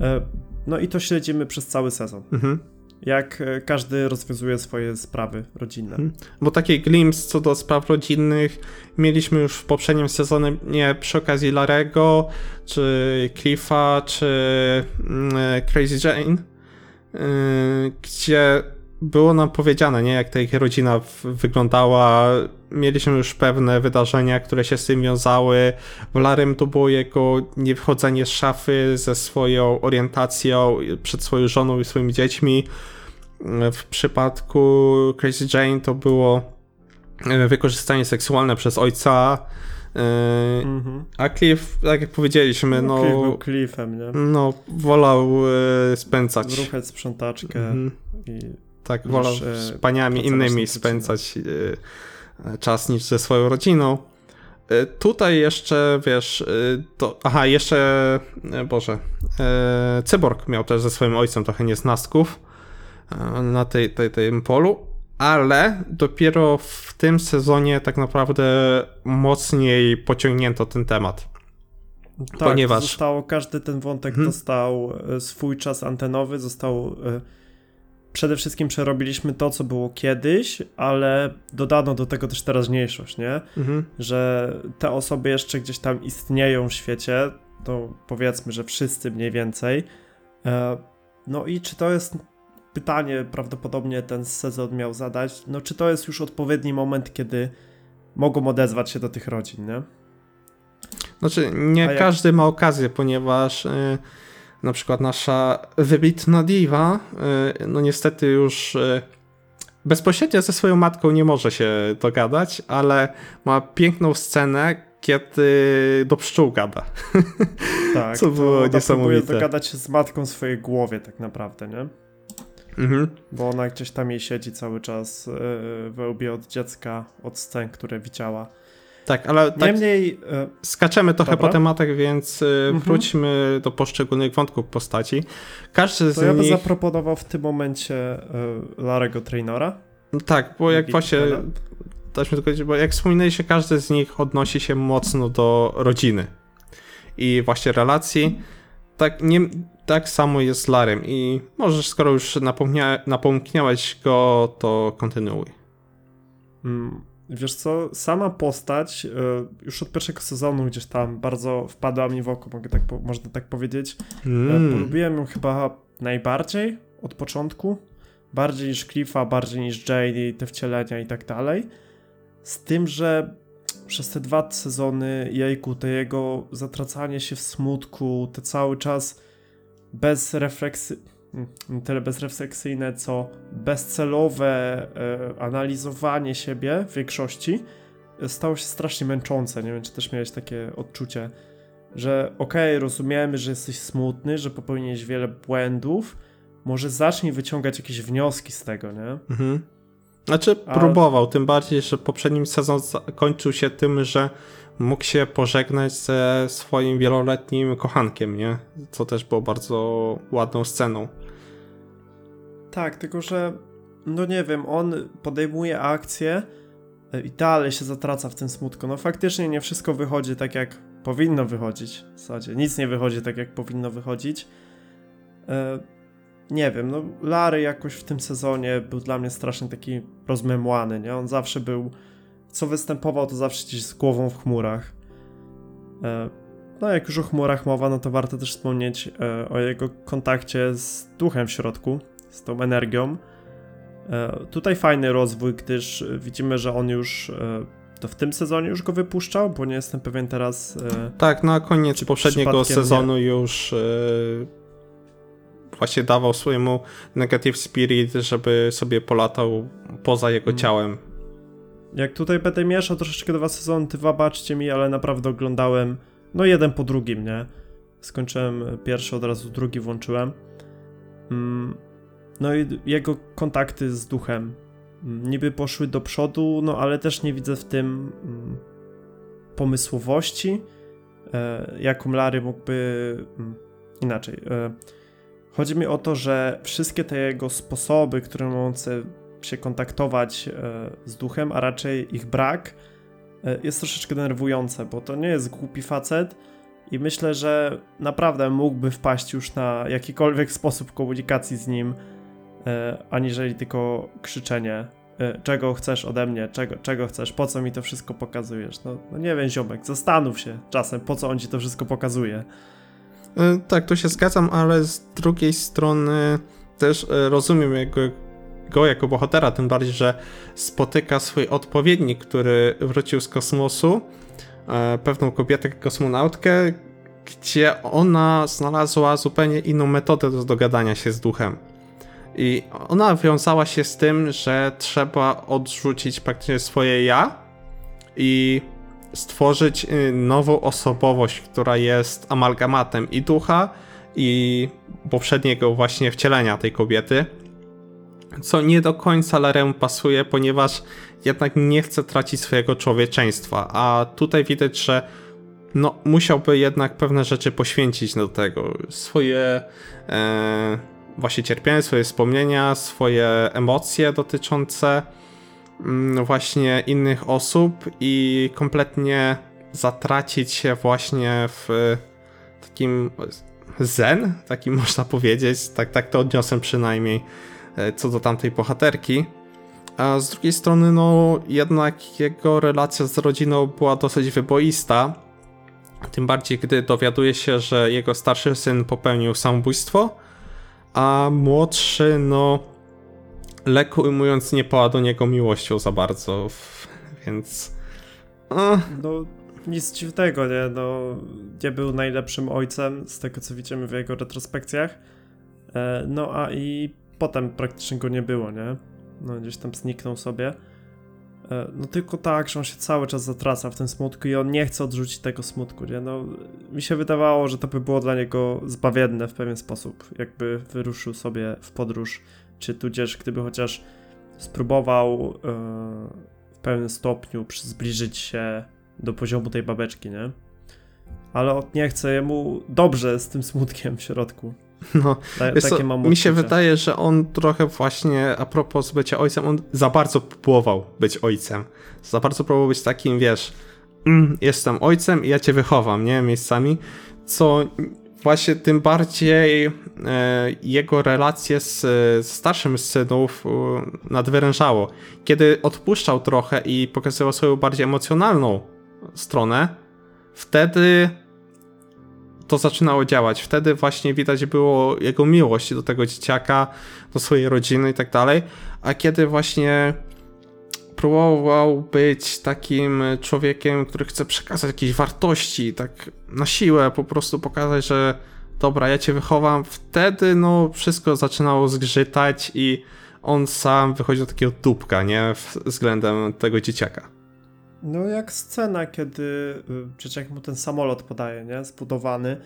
E, No i to śledzimy przez cały sezon. Mhm. Jak e, każdy rozwiązuje swoje sprawy rodzinne. Mhm. Bo taki glimpse co do spraw rodzinnych mieliśmy już w poprzednim sezonie nie przy okazji Larego, czy Cliffa, czy mm, Crazy Jane, gdzie było nam powiedziane, nie, jak ta ich rodzina wyglądała. Mieliśmy już pewne wydarzenia, które się z tym wiązały. W Larym to było jego niewychodzenie z szafy ze swoją orientacją przed swoją żoną i swoimi dziećmi. W przypadku Crazy Jane to było e, wykorzystanie seksualne przez ojca. e, Mhm. A Cliff, tak jak powiedzieliśmy, No, Cliff był no, Cliffem, nie? no wolał e, spędzać. Zruchać sprzątaczkę Mhm. i Tak, niż, wolał e, z paniami innymi spędzać e, czas niż ze swoją rodziną. E, Tutaj jeszcze, wiesz, to, aha, jeszcze, Boże, Cyborg miał też ze swoim ojcem trochę niesnastków na tej, tej, tym polu, ale dopiero w tym sezonie tak naprawdę mocniej pociągnięto ten temat. Tak, Ponieważ- zostało, każdy ten wątek Mhm. dostał swój czas antenowy, został przede wszystkim przerobiliśmy to, co było kiedyś, ale dodano do tego też teraźniejszość, nie? Mhm. Że te osoby jeszcze gdzieś tam istnieją w świecie, to powiedzmy, że wszyscy mniej więcej. E, no i czy to jest pytanie, prawdopodobnie ten sezon miał zadać, no czy to jest już odpowiedni moment, kiedy mogą odezwać się do tych rodzin, nie? Znaczy, nie jak- każdy ma okazję, ponieważ y, na przykład nasza wybitna diwa, y, no niestety już y, bezpośrednio ze swoją matką nie może się dogadać, ale ma piękną scenę, kiedy do pszczół gada. Tak, Co to było ona próbuje niesamowite. dogadać się z matką w swojej głowie tak naprawdę, nie? Mhm. Bo ona gdzieś tam jej siedzi cały czas yy, we łbie od dziecka, od scen, które widziała. Tak, ale tak Niemniej, e, skaczemy trochę Dobra. po tematach, więc y, Mhm. wróćmy do poszczególnych wątków postaci. Każdy to z ja bym nich... zaproponował w tym momencie e, Larego Trainora. Tak, bo jak właśnie dać mi tylko bo jak wspominaliście, każdy z nich odnosi się mocno do rodziny i właśnie relacji. Tak, nie, tak samo jest z Larem i możesz, skoro już napomnia, napomkniałeś go, to kontynuuj. Mm, Wiesz co, sama postać e, już od pierwszego sezonu gdzieś tam bardzo wpadła mi w oko, mogę tak, można tak powiedzieć. E, Mm. Polubiłem ją chyba najbardziej od początku. Bardziej niż Cliffa, bardziej niż Jane i te wcielenia i tak dalej. Z tym, że przez te dwa sezony jejku, to jego zatracanie się w smutku, te cały czas bez refleksy... mm, Nie tyle bezrefleksyjne, co bezcelowe e, analizowanie siebie w większości stało się strasznie męczące. Nie wiem, czy też miałeś takie odczucie, że okej, rozumiemy, że jesteś smutny, że popełniłeś wiele błędów, może zacznij wyciągać jakieś wnioski z tego, nie? Mhm. Znaczy, A- próbował, tym bardziej, że poprzednim sezon kończył się tym, że mógł się pożegnać ze swoim wieloletnim kochankiem, nie? Co też było bardzo ładną sceną. Tak, tylko że, no nie wiem, on podejmuje akcję e, i dalej się zatraca w tym smutku. No faktycznie nie wszystko wychodzi tak, jak powinno wychodzić. W zasadzie nic nie wychodzi tak, jak powinno wychodzić. E, nie wiem, no Larry jakoś w tym sezonie był dla mnie strasznie taki rozmemłany, nie? On zawsze był, co występował, to zawsze gdzieś z głową w chmurach. E, no jak już o chmurach mowa, no to warto też wspomnieć e, o jego kontakcie z duchem w środku, z tą energią. E, tutaj fajny rozwój, gdyż widzimy, że on już to w tym sezonie już go wypuszczał, bo nie jestem pewien teraz. Tak, na koniec poprzedniego sezonu już yy, właśnie dawał swojemu Negative Spirit, żeby sobie polatał poza jego Mhm. ciałem. Jak tutaj będę mieszał troszeczkę dwa sezony, wybaczcie mi, ale naprawdę oglądałem no jeden po drugim, nie? Skończyłem pierwszy, od razu drugi włączyłem. Mm, no i jego kontakty z duchem mm, niby poszły do przodu, no ale też nie widzę w tym mm, pomysłowości, e, jaką Larry mógłby inaczej. E, chodzi mi o to, że wszystkie te jego sposoby, którym on się kontaktować e, z duchem, a raczej ich brak, e, jest troszeczkę denerwujące, bo to nie jest głupi facet i myślę, że naprawdę mógłby wpaść już na jakikolwiek sposób komunikacji z nim, e, aniżeli tylko krzyczenie. Czego chcesz ode mnie, czego, czego chcesz, po co mi to wszystko pokazujesz? No, no nie wiem, ziomek, zastanów się czasem, po co on ci to wszystko pokazuje. Tak, tu się zgadzam, ale z drugiej strony też rozumiem jego, go jako bohatera, tym bardziej, że spotyka swój odpowiednik, który wrócił z kosmosu, e, pewną kobietę, kosmonautkę, gdzie ona znalazła zupełnie inną metodę do dogadania się z duchem. I ona wiązała się z tym, że trzeba odrzucić praktycznie swoje ja i stworzyć y, nową osobowość, która jest amalgamatem i ducha, i poprzedniego właśnie wcielenia tej kobiety. Co nie do końca Laremu pasuje, ponieważ jednak nie chce tracić swojego człowieczeństwa, a tutaj widać, że no, musiałby jednak pewne rzeczy poświęcić do tego. Swoje e, właśnie cierpienie, swoje wspomnienia, swoje emocje dotyczące mm, właśnie innych osób i kompletnie zatracić się właśnie w takim zen, takim można powiedzieć, tak, tak to odniosłem przynajmniej co do tamtej bohaterki. A z drugiej strony, no jednak jego relacja z rodziną była dosyć wyboista Tym bardziej, gdy dowiaduje się, że jego starszy syn popełnił samobójstwo, a młodszy, no, lekko ujmując, nie pała do niego miłością za bardzo, więc. A, No, nic dziwnego, nie? No, nie był najlepszym ojcem, z tego co widzimy w jego retrospekcjach. E, no, a i potem praktycznie go nie było, nie? No, gdzieś tam zniknął sobie. E, no, tylko tak, że on się cały czas zatraca w tym smutku i on nie chce odrzucić tego smutku, nie? No, mi się wydawało, że to by było dla niego zbawienne w pewien sposób, jakby wyruszył sobie w podróż, czy tudzież gdyby chociaż spróbował e, w pewnym stopniu zbliżyć się do poziomu tej babeczki, nie? Ale on nie chce jemu dobrze z tym smutkiem w środku. No, Ta, Wiesz takie mam mi się wydaje, że on trochę właśnie a propos bycia ojcem, on za bardzo próbował być ojcem. Za bardzo próbował być takim, wiesz, mm, jestem ojcem i ja cię wychowam, nie? Miejscami, co właśnie tym bardziej e, jego relacje z, z starszym z synów e, nadwyrężało. Kiedy odpuszczał trochę i pokazywał swoją bardziej emocjonalną stronę, wtedy to zaczynało działać. Wtedy właśnie widać było jego miłość do tego dzieciaka, do swojej rodziny i tak dalej. A kiedy właśnie próbował być takim człowiekiem, który chce przekazać jakieś wartości, tak na siłę po prostu pokazać, że dobra, ja cię wychowam, wtedy no wszystko zaczynało zgrzytać i on sam wychodził do takiego dupka, nie? Względem tego dzieciaka. No jak scena, kiedy y, dzieciak mu ten samolot podaje, nie? Zbudowany.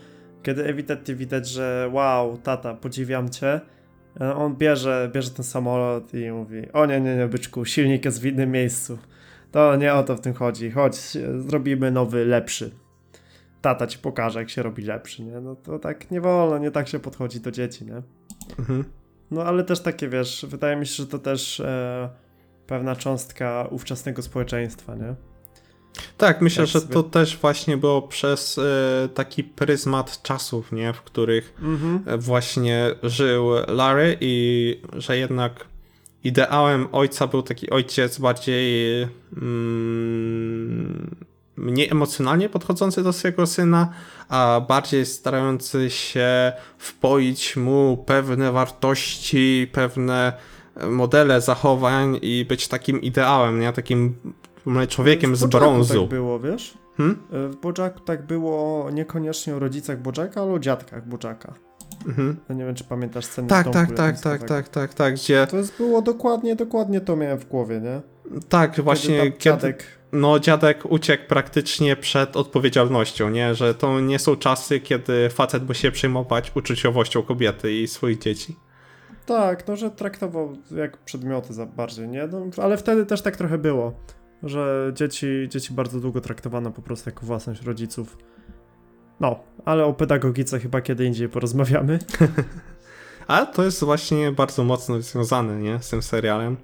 Kiedy ewidentnie widać, że wow, tata, podziwiam cię. E, On bierze, bierze ten samolot i mówi, o nie, nie, nie, byczku, silnik jest w innym miejscu. To nie o to w tym chodzi. Chodź, zrobimy nowy, lepszy. Tata ci pokaże, jak się robi lepszy, nie? No to tak nie wolno, nie tak się podchodzi do dzieci, nie? Mhm. No ale też takie, wiesz, wydaje mi się, że to też e, pewna cząstka ówczesnego społeczeństwa, nie? Tak, myślę, Tak że sobie- to też właśnie było przez e, taki pryzmat czasów, nie? W których Mhm. e, właśnie żył Larry i że jednak ideałem ojca był taki ojciec bardziej mm, mniej emocjonalnie podchodzący do swojego syna, a bardziej starający się wpoić mu pewne wartości, pewne modele zachowań i być takim ideałem, nie? Takim człowiekiem z brązu. tak było, wiesz? Hmm? E, W Bojacku tak było niekoniecznie o rodzicach Bojacka, ale o dziadkach Bojacka. Mhm. Ja nie wiem, czy pamiętasz scenę Tak, tak, tak, tak, japońskiego. tak, tak, tak, gdzie To jest było dokładnie, dokładnie to miałem w głowie, nie? tak, właśnie Kiedy dziadek... no dziadek uciekł praktycznie przed odpowiedzialnością, nie, że to nie są czasy, kiedy facet musi się przejmować uczuciowością kobiety i swoich dzieci. Tak, no, że traktował jak przedmioty za bardziej, nie? No, ale wtedy też tak trochę było, że dzieci, dzieci bardzo długo traktowano po prostu jako własność rodziców. No, ale o pedagogice chyba kiedy indziej porozmawiamy. A to jest właśnie bardzo mocno związane, nie, z tym serialem.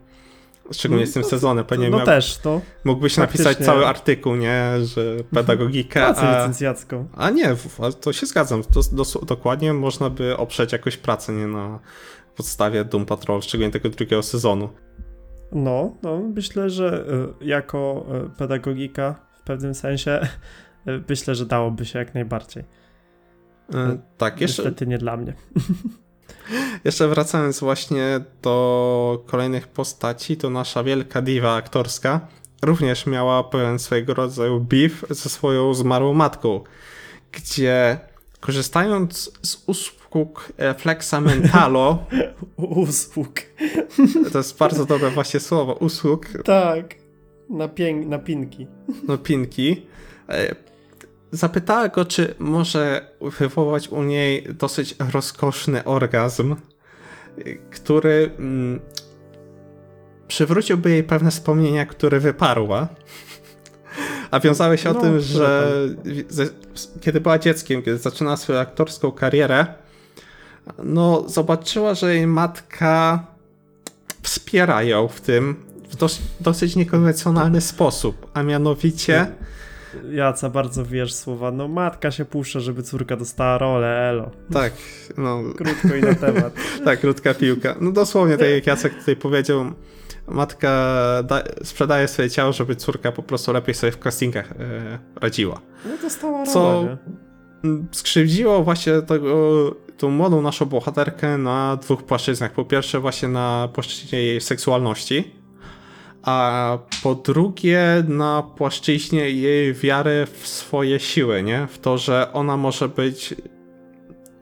Szczególnie z tym No, sezonem. Pewnie No miał, też, to mógłbyś napisać cały artykuł, nie, że pedagogikę, pracę a, licencjacką. a nie, to się zgadzam. To, dos- dokładnie można by oprzeć jakąś pracę, nie, na podstawie Doom Patrol, szczególnie tego drugiego sezonu. No, no, myślę, że y, jako y, pedagogika w pewnym sensie y, myślę, że dałoby się jak najbardziej. E, tak, jeszcze, Niestety nie dla mnie. Jeszcze wracając właśnie do kolejnych postaci, to nasza wielka diwa aktorska również miała pewien swojego rodzaju beef ze swoją zmarłą matką, gdzie korzystając z usług e, Flexa Mentalo, Usług. to jest bardzo dobre właśnie słowo, usług, Tak. Na, pięk, na pinki. no pinki, e, zapytała go, czy może wywołać u niej dosyć rozkoszny orgazm, który mm, przywróciłby jej pewne wspomnienia, które wyparła. A wiązały się o No, tym, które że ze, kiedy była dzieckiem, kiedy zaczynała swoją aktorską karierę, no zobaczyła, że jej matka wspiera ją w tym w dos, dosyć niekonwencjonalny sposób, a mianowicie Jaca bardzo wiesz słowa, no matka się puszcza, żeby córka dostała rolę, elo. Tak, no. Krótko i na temat. tak, krótka piłka. No dosłownie, tak jak Jacek tutaj powiedział, matka da, sprzedaje swoje ciało, żeby córka po prostu lepiej sobie w castingach e, radziła. No dostała rolę, Co nie? skrzywdziło właśnie tego, tą młodą naszą bohaterkę na dwóch płaszczyznach. Po pierwsze właśnie na płaszczyźnie jej seksualności, a po drugie na płaszczyźnie jej wiary w swoje siły, nie? W to, że ona może być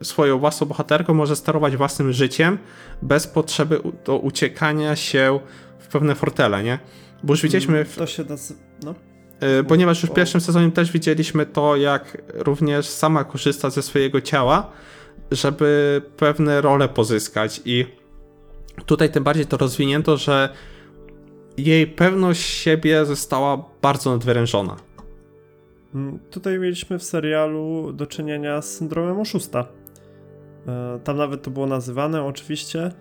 swoją własną bohaterką, może sterować własnym życiem bez potrzeby do uciekania się w pewne fortele, nie? Bo już widzieliśmy w To się no. E, Ponieważ już w pierwszym sezonie też widzieliśmy to, jak również sama korzysta ze swojego ciała, żeby pewne role pozyskać. I tutaj tym bardziej to rozwinięto, że jej pewność siebie została bardzo nadwyrężona. Mm, Tutaj mieliśmy w serialu do czynienia z syndromem oszusta. E, Tam nawet to było nazywane, oczywiście.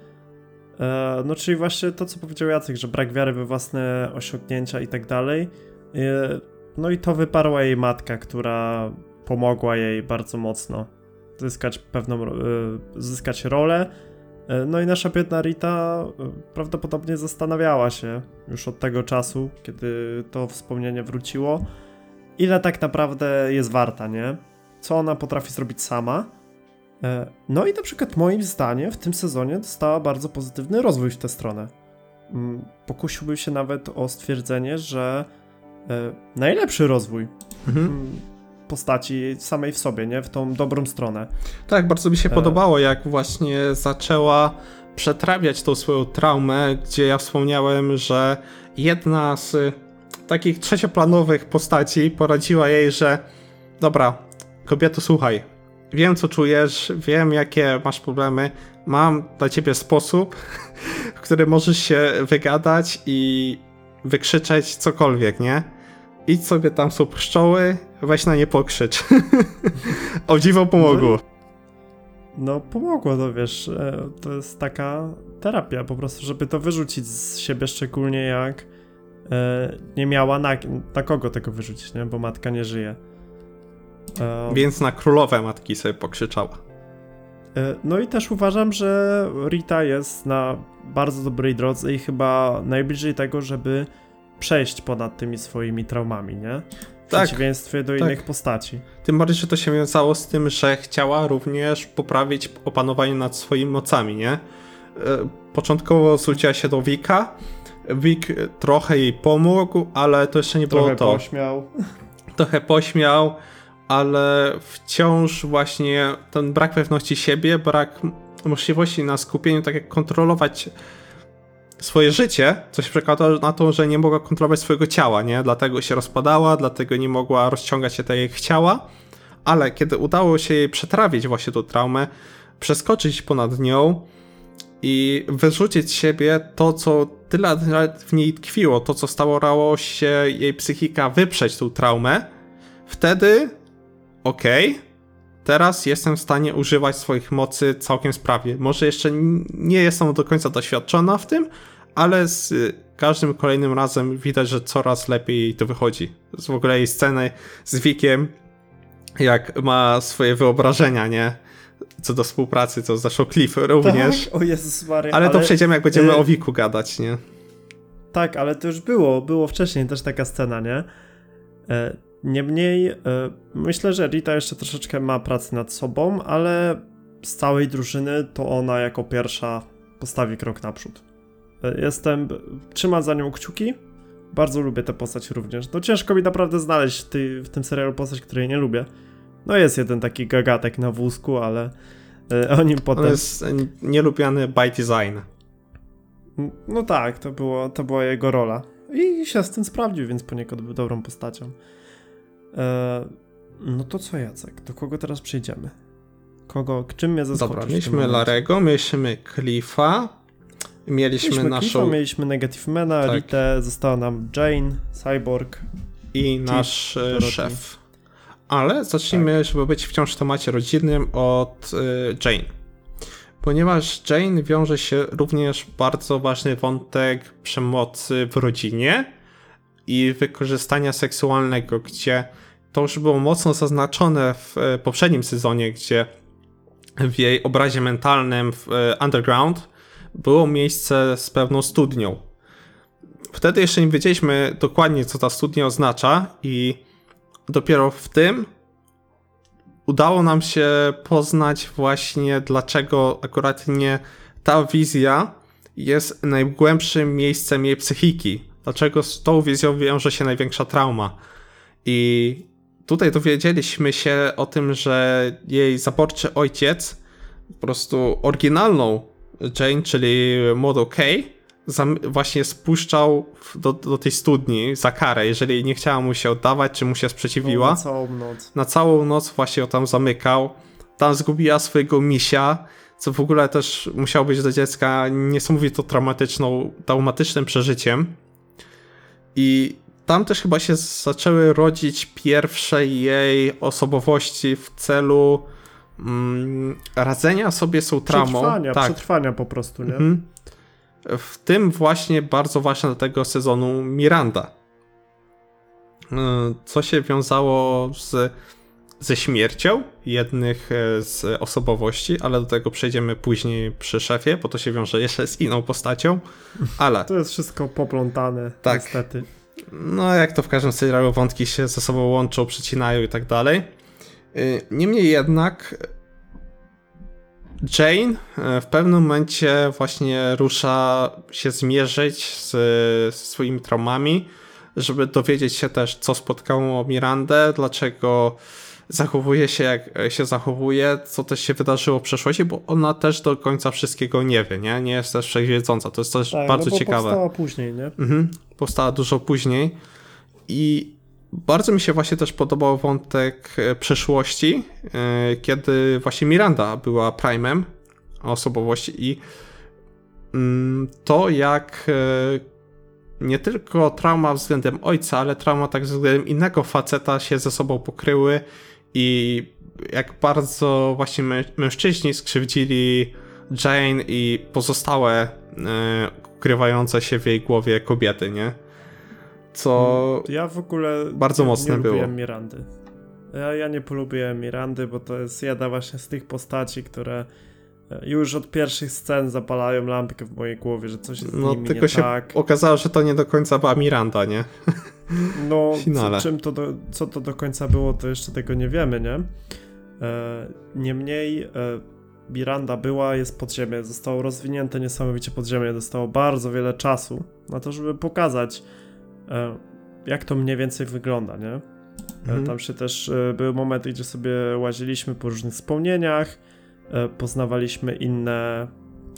E, No, czyli właśnie to, co powiedział Jacek, że brak wiary we własne osiągnięcia i tak dalej. E, No i to wyparła jej matka, która pomogła jej bardzo mocno zyskać pewną, e, zyskać rolę. E, No i nasza biedna Rita e, prawdopodobnie zastanawiała się już od tego czasu, kiedy to wspomnienie wróciło, ile tak naprawdę jest warta, nie? Co ona potrafi zrobić sama. No i na przykład moim zdaniem w tym sezonie dostała bardzo pozytywny rozwój w tę stronę. Mm, Pokusiłbym się nawet o stwierdzenie, że najlepszy rozwój Mhm. Postaci samej w sobie, nie? W tą dobrą stronę. Tak, bardzo mi się E. podobało, jak właśnie zaczęła przetrawiać tą swoją traumę, gdzie ja wspomniałem, że jedna z takich trzecioplanowych postaci poradziła jej, że dobra, kobieto, słuchaj, wiem co czujesz, wiem jakie masz problemy, mam dla ciebie sposób, w który możesz się wygadać i wykrzyczeć cokolwiek, nie? Idź sobie tam są pszczoły, weź na nie pokrzycz. o dziwo pomogło. No, pomogło to, wiesz, e, to jest taka terapia po prostu, żeby to wyrzucić z siebie, szczególnie jak e, nie miała na, na kogo tego wyrzucić, nie? Bo matka nie żyje. E, Więc na królowe matki sobie pokrzyczała. e, No i też uważam, że Rita jest na bardzo dobrej drodze i chyba najbliżej tego, żeby przejść ponad tymi swoimi traumami, nie? W Tak, przeciwieństwie do tak. innych postaci. Tym bardziej, że to się wiązało z tym, że chciała również poprawić opanowanie nad swoimi mocami, nie? E, Początkowo zwróciła się do Wika. Wik trochę jej pomógł, ale to jeszcze nie było Trochę to. pośmiał. Trochę pośmiał, ale wciąż właśnie ten brak pewności siebie, brak możliwości na skupieniu, tak jak kontrolować swoje życie, co się przekłada na to, że nie mogła kontrolować swojego ciała, nie? Dlatego się rozpadała, dlatego nie mogła rozciągać się tak jak chciała, ale kiedy udało się jej przetrawić właśnie tą traumę, przeskoczyć ponad nią i wyrzucić z siebie to, co tyle lat w niej tkwiło, to, co starało się jej psychika wyprzeć tą traumę, wtedy okej, teraz jestem w stanie używać swoich mocy całkiem sprawnie. Może jeszcze nie jestem do końca doświadczona w tym, ale z y, każdym kolejnym razem widać, że coraz lepiej to wychodzi. Z w ogóle jej sceny z Wikiem, jak ma swoje wyobrażenia, nie? Co do współpracy, co zresztą Cliff również. Tak? O Jezus Maria. Ale, to przejdziemy, jak będziemy y- o Wiku gadać, nie? Tak, ale to już było, było wcześniej też taka scena, nie? Niemniej e, myślę, że Rita jeszcze troszeczkę ma pracy nad sobą, ale z całej drużyny to ona jako pierwsza postawi krok naprzód. E, Jestem, trzymam za nią kciuki, bardzo lubię tę postać również. No ciężko mi naprawdę znaleźć ty, w tym serialu postać, której nie lubię. No jest jeden taki gagatek na wózku, ale e, o nim potem... On jest nielubiany by design. No tak, to, było, to była jego rola. I się z tym sprawdził, więc poniekąd był dobrą postacią. E, no to co, Jacek? Do kogo teraz przejdziemy? Kogo, czym mnie zaskoczysz? Dobra, mieliśmy? Larego, mieliśmy Cliffa, mieliśmy, Mieliśmy naszą Cliffa, mieliśmy Negative Mana, Tak. Ritę, została nam Jane, Cyborg. i nasz e, Dorothy. szef. Ale zacznijmy, Tak. żeby być wciąż w temacie rodzinnym, od y, Jane. Ponieważ Jane wiąże się również bardzo ważny wątek przemocy w rodzinie i wykorzystania seksualnego, gdzie to już było mocno zaznaczone w e, poprzednim sezonie, gdzie w jej obrazie mentalnym w e, Underground było miejsce z pewną studnią. Wtedy jeszcze nie wiedzieliśmy dokładnie, co ta studnia oznacza, i dopiero w tym udało nam się poznać właśnie, dlaczego akurat nie ta wizja jest najgłębszym miejscem jej psychiki. Dlaczego z tą wizją wiąże się największa trauma. I tutaj dowiedzieliśmy się o tym, że jej zaborczy ojciec, po prostu oryginalną Jane, czyli Modo K, właśnie spuszczał do, do tej studni za karę, jeżeli nie chciała mu się oddawać, czy mu się sprzeciwiła. No, na całą noc. Na całą noc właśnie ją tam zamykał. Tam zgubiła swojego misia, co w ogóle też musiało być dla dziecka niesamowito traumatyczną, traumatycznym przeżyciem. I tam też chyba się zaczęły rodzić pierwsze jej osobowości w celu mm, radzenia sobie z tą traumą. Przetrwania, tak. przetrwania po prostu, nie? Mhm. W tym właśnie bardzo ważne do tego sezonu Miranda. Y, co się wiązało z, ze śmiercią jednych e, z osobowości, ale do tego przejdziemy później przy szefie, bo to się wiąże jeszcze z inną postacią. Ale. To jest wszystko poplątane, tak. niestety. No, jak to w każdym serialu, wątki się ze sobą łączą, przecinają i tak dalej. Y, niemniej jednak Jane e, w pewnym momencie właśnie rusza się zmierzyć z, z swoimi traumami, żeby dowiedzieć się też, co spotkało Mirandę, dlaczego zachowuje się jak się zachowuje, co też się wydarzyło w przeszłości, bo ona też do końca wszystkiego nie wie, nie? Nie jest też wszechwiedząca. To jest też tak, bardzo no ciekawe. Powstała później, nie? Mhm, powstała dużo później. I bardzo mi się właśnie też podobał wątek e, przeszłości, e, kiedy właśnie Miranda była primem osobowości i mm, to jak e, nie tylko trauma względem ojca, ale trauma tak względem innego faceta się ze sobą pokryły i jak bardzo właśnie mężczyźni skrzywdzili Jane i pozostałe ukrywające się w jej głowie kobiety, nie? co ja w ogóle bardzo nie, mocne nie było. Mirandy. Ja, ja nie polubiłem Mirandy, bo to jest jedna właśnie z tych postaci, które e, już od pierwszych scen zapalają lampkę w mojej głowie, że coś jest z no, nimi tylko się tak. okazało, że to nie do końca była Miranda, nie? No, co, czym to do, co to do końca było, to jeszcze tego nie wiemy, nie? E, niemniej e, Miranda była, jest podziemie, zostało rozwinięte niesamowicie podziemie, dostało bardzo wiele czasu na to, żeby pokazać E, jak to mniej więcej wygląda, nie? E, mhm. Tam się też e, były momenty, gdzie sobie łaziliśmy po różnych wspomnieniach, poznawaliśmy inne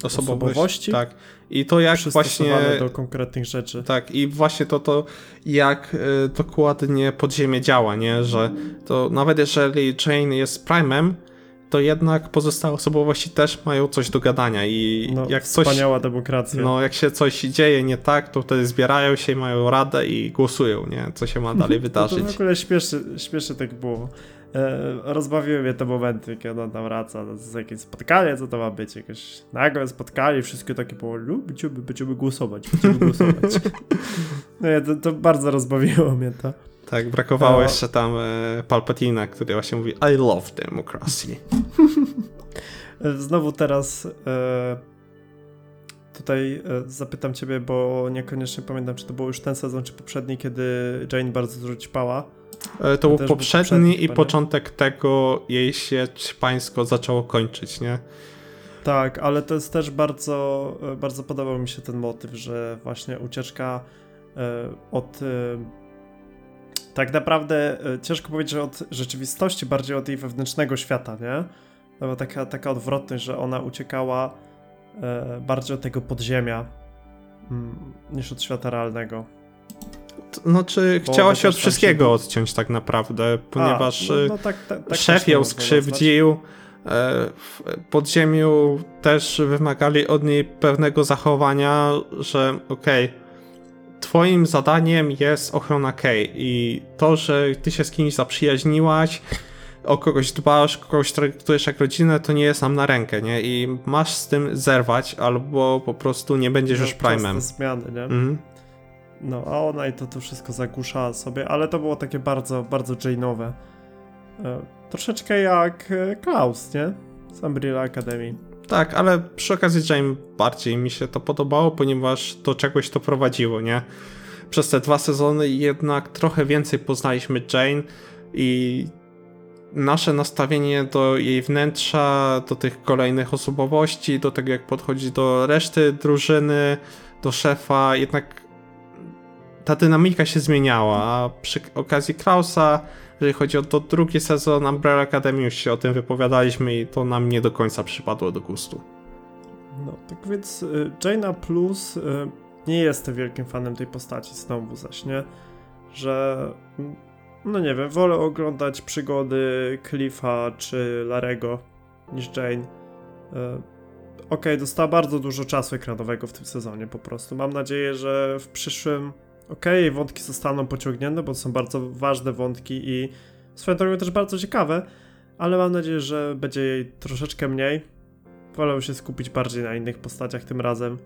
osobowości. osobowości. Tak. I to jak właśnie do konkretnych rzeczy. Tak, i właśnie to to jak dokładnie podziemie działa, nie, że to nawet jeżeli Jane jest primem, to jednak pozostałe osobowości też mają coś do gadania i no, jak coś... Wspaniała demokracja. No, jak się coś dzieje nie tak, to wtedy zbierają się, mają radę i głosują, nie? Co się ma dalej wydarzyć. No to w ogóle śmieszy, śmieszy tak było. E, rozbawiły mnie te momenty, kiedy on tam wraca z jakieś spotkanie, co to ma być, jakieś nagłe spotkanie, wszystkie takie było, będziemy, będziemy głosować, będziemy głosować. no, to, to bardzo rozbawiło mnie to. Tak, brakowało no. jeszcze tam e, Palpatina, który właśnie mówi I love democracy. Znowu teraz e, tutaj e, zapytam ciebie, bo niekoniecznie pamiętam, czy to był już ten sezon, czy poprzedni, kiedy Jane bardzo dużo ćpała. E, to był poprzedni, poprzedni i początek tego jej się pańsko zaczęło kończyć, nie? Tak, ale to jest też bardzo, e, bardzo podobał mi się ten motyw, że właśnie ucieczka od tak naprawdę ciężko powiedzieć, że od rzeczywistości, bardziej od jej wewnętrznego świata, nie? No bo taka, taka odwrotność, że ona uciekała bardziej od tego podziemia mm, niż od świata realnego. No, czy Bo chciała się od wszystkiego się... odciąć tak naprawdę, ponieważ A, no, no, e, tak, tak, tak szef ją skrzywdził, e, w podziemiu też wymagali od niej pewnego zachowania, że okej, okay, twoim zadaniem jest ochrona Kay i to, że ty się z kimś zaprzyjaźniłaś, o kogoś dbasz, kogoś traktujesz jak rodzinę, to nie jest nam na rękę, nie? I masz z tym zerwać, albo po prostu nie będziesz no, już primem. zmiany, nie? Mhm. No, a ona i to, to wszystko zagłuszała sobie, ale to było takie bardzo, bardzo Jane'owe. E, troszeczkę jak e, Klaus, nie? Z Umbrella Academy. Tak, ale przy okazji Jane bardziej mi się to podobało, ponieważ do czegoś to prowadziło, nie? Przez te dwa sezony jednak trochę więcej poznaliśmy Jane i nasze nastawienie do jej wnętrza, do tych kolejnych osobowości, do tego jak podchodzi do reszty drużyny, do szefa, jednak ta dynamika się zmieniała, a przy okazji Krausa, jeżeli chodzi o to drugi sezon Umbrella Academy, już się o tym wypowiadaliśmy i to nam nie do końca przypadło do gustu. No, tak więc y, Jaina Plus y, nie jestem wielkim fanem tej postaci znowu zaś, nie? Że mm, no nie wiem, wolę oglądać przygody Cliffa czy Larego niż Jane. Y, Okej, okay, dostała bardzo dużo czasu ekranowego w tym sezonie po prostu. Mam nadzieję, że w przyszłym okej, okay, wątki zostaną pociągnięte, bo to są bardzo ważne wątki i swoją drogą też bardzo ciekawe, ale mam nadzieję, że będzie jej troszeczkę mniej. Wolę się skupić bardziej na innych postaciach tym razem.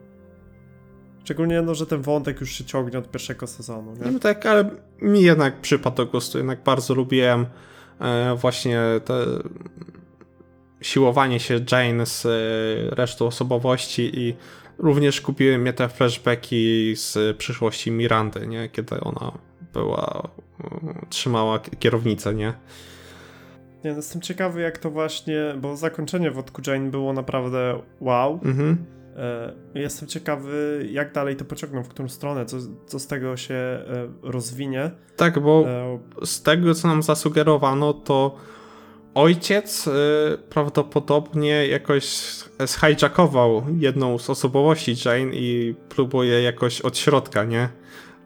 Szczególnie, no, że ten wątek już się ciągnie od pierwszego sezonu. Nie? No tak, ale mi jednak przypadł do gustu. Jednak bardzo lubiłem e, właśnie te siłowanie się Jane z e, resztą osobowości i również kupiły mnie te flashbacki z przyszłości Mirandy, nie? Kiedy ona była, trzymała kierownicę, nie? Nie, no jestem ciekawy jak to właśnie, bo zakończenie wodku Jane było naprawdę wow. Mhm. E, jestem ciekawy, jak dalej to pociągną, w którą stronę, co, co z tego się e, rozwinie. Tak, bo e... z tego, co nam zasugerowano, to ojciec prawdopodobnie jakoś zhijackował jedną z osobowości Jane i próbuje jakoś od środka, nie?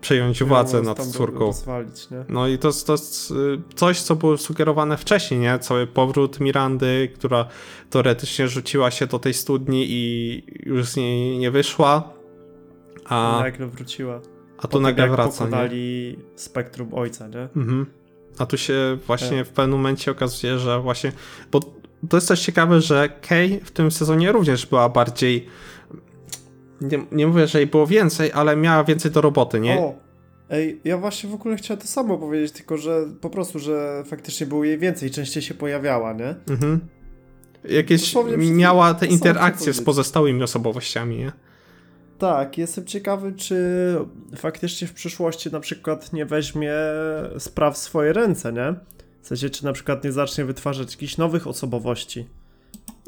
Przejąć władzę nad córką. Rozwalić, no i to, to jest y, coś, co było sugerowane wcześniej, nie? Cały powrót Mirandy, która teoretycznie rzuciła się do tej studni i już z niej nie wyszła. A nagle wróciła. A tu nagle wraca. pokonali nie? spektrum ojca, nie? Mhm. A tu się właśnie tak. w pewnym momencie okazuje, że właśnie. Bo to jest też ciekawe, że Kay w tym sezonie również była bardziej. Nie, nie mówię, że jej było więcej, ale miała więcej do roboty, nie? O, ej, ja właśnie w ogóle chciałem to samo powiedzieć, tylko że po prostu, że faktycznie było jej więcej, częściej się pojawiała, nie? Mhm. Jakieś miała te interakcje z pozostałymi osobowościami, nie? Tak, jestem ciekawy, czy faktycznie w przyszłości na przykład nie weźmie spraw w swoje ręce, nie? W sensie, czy na przykład nie zacznie wytwarzać jakichś nowych osobowości.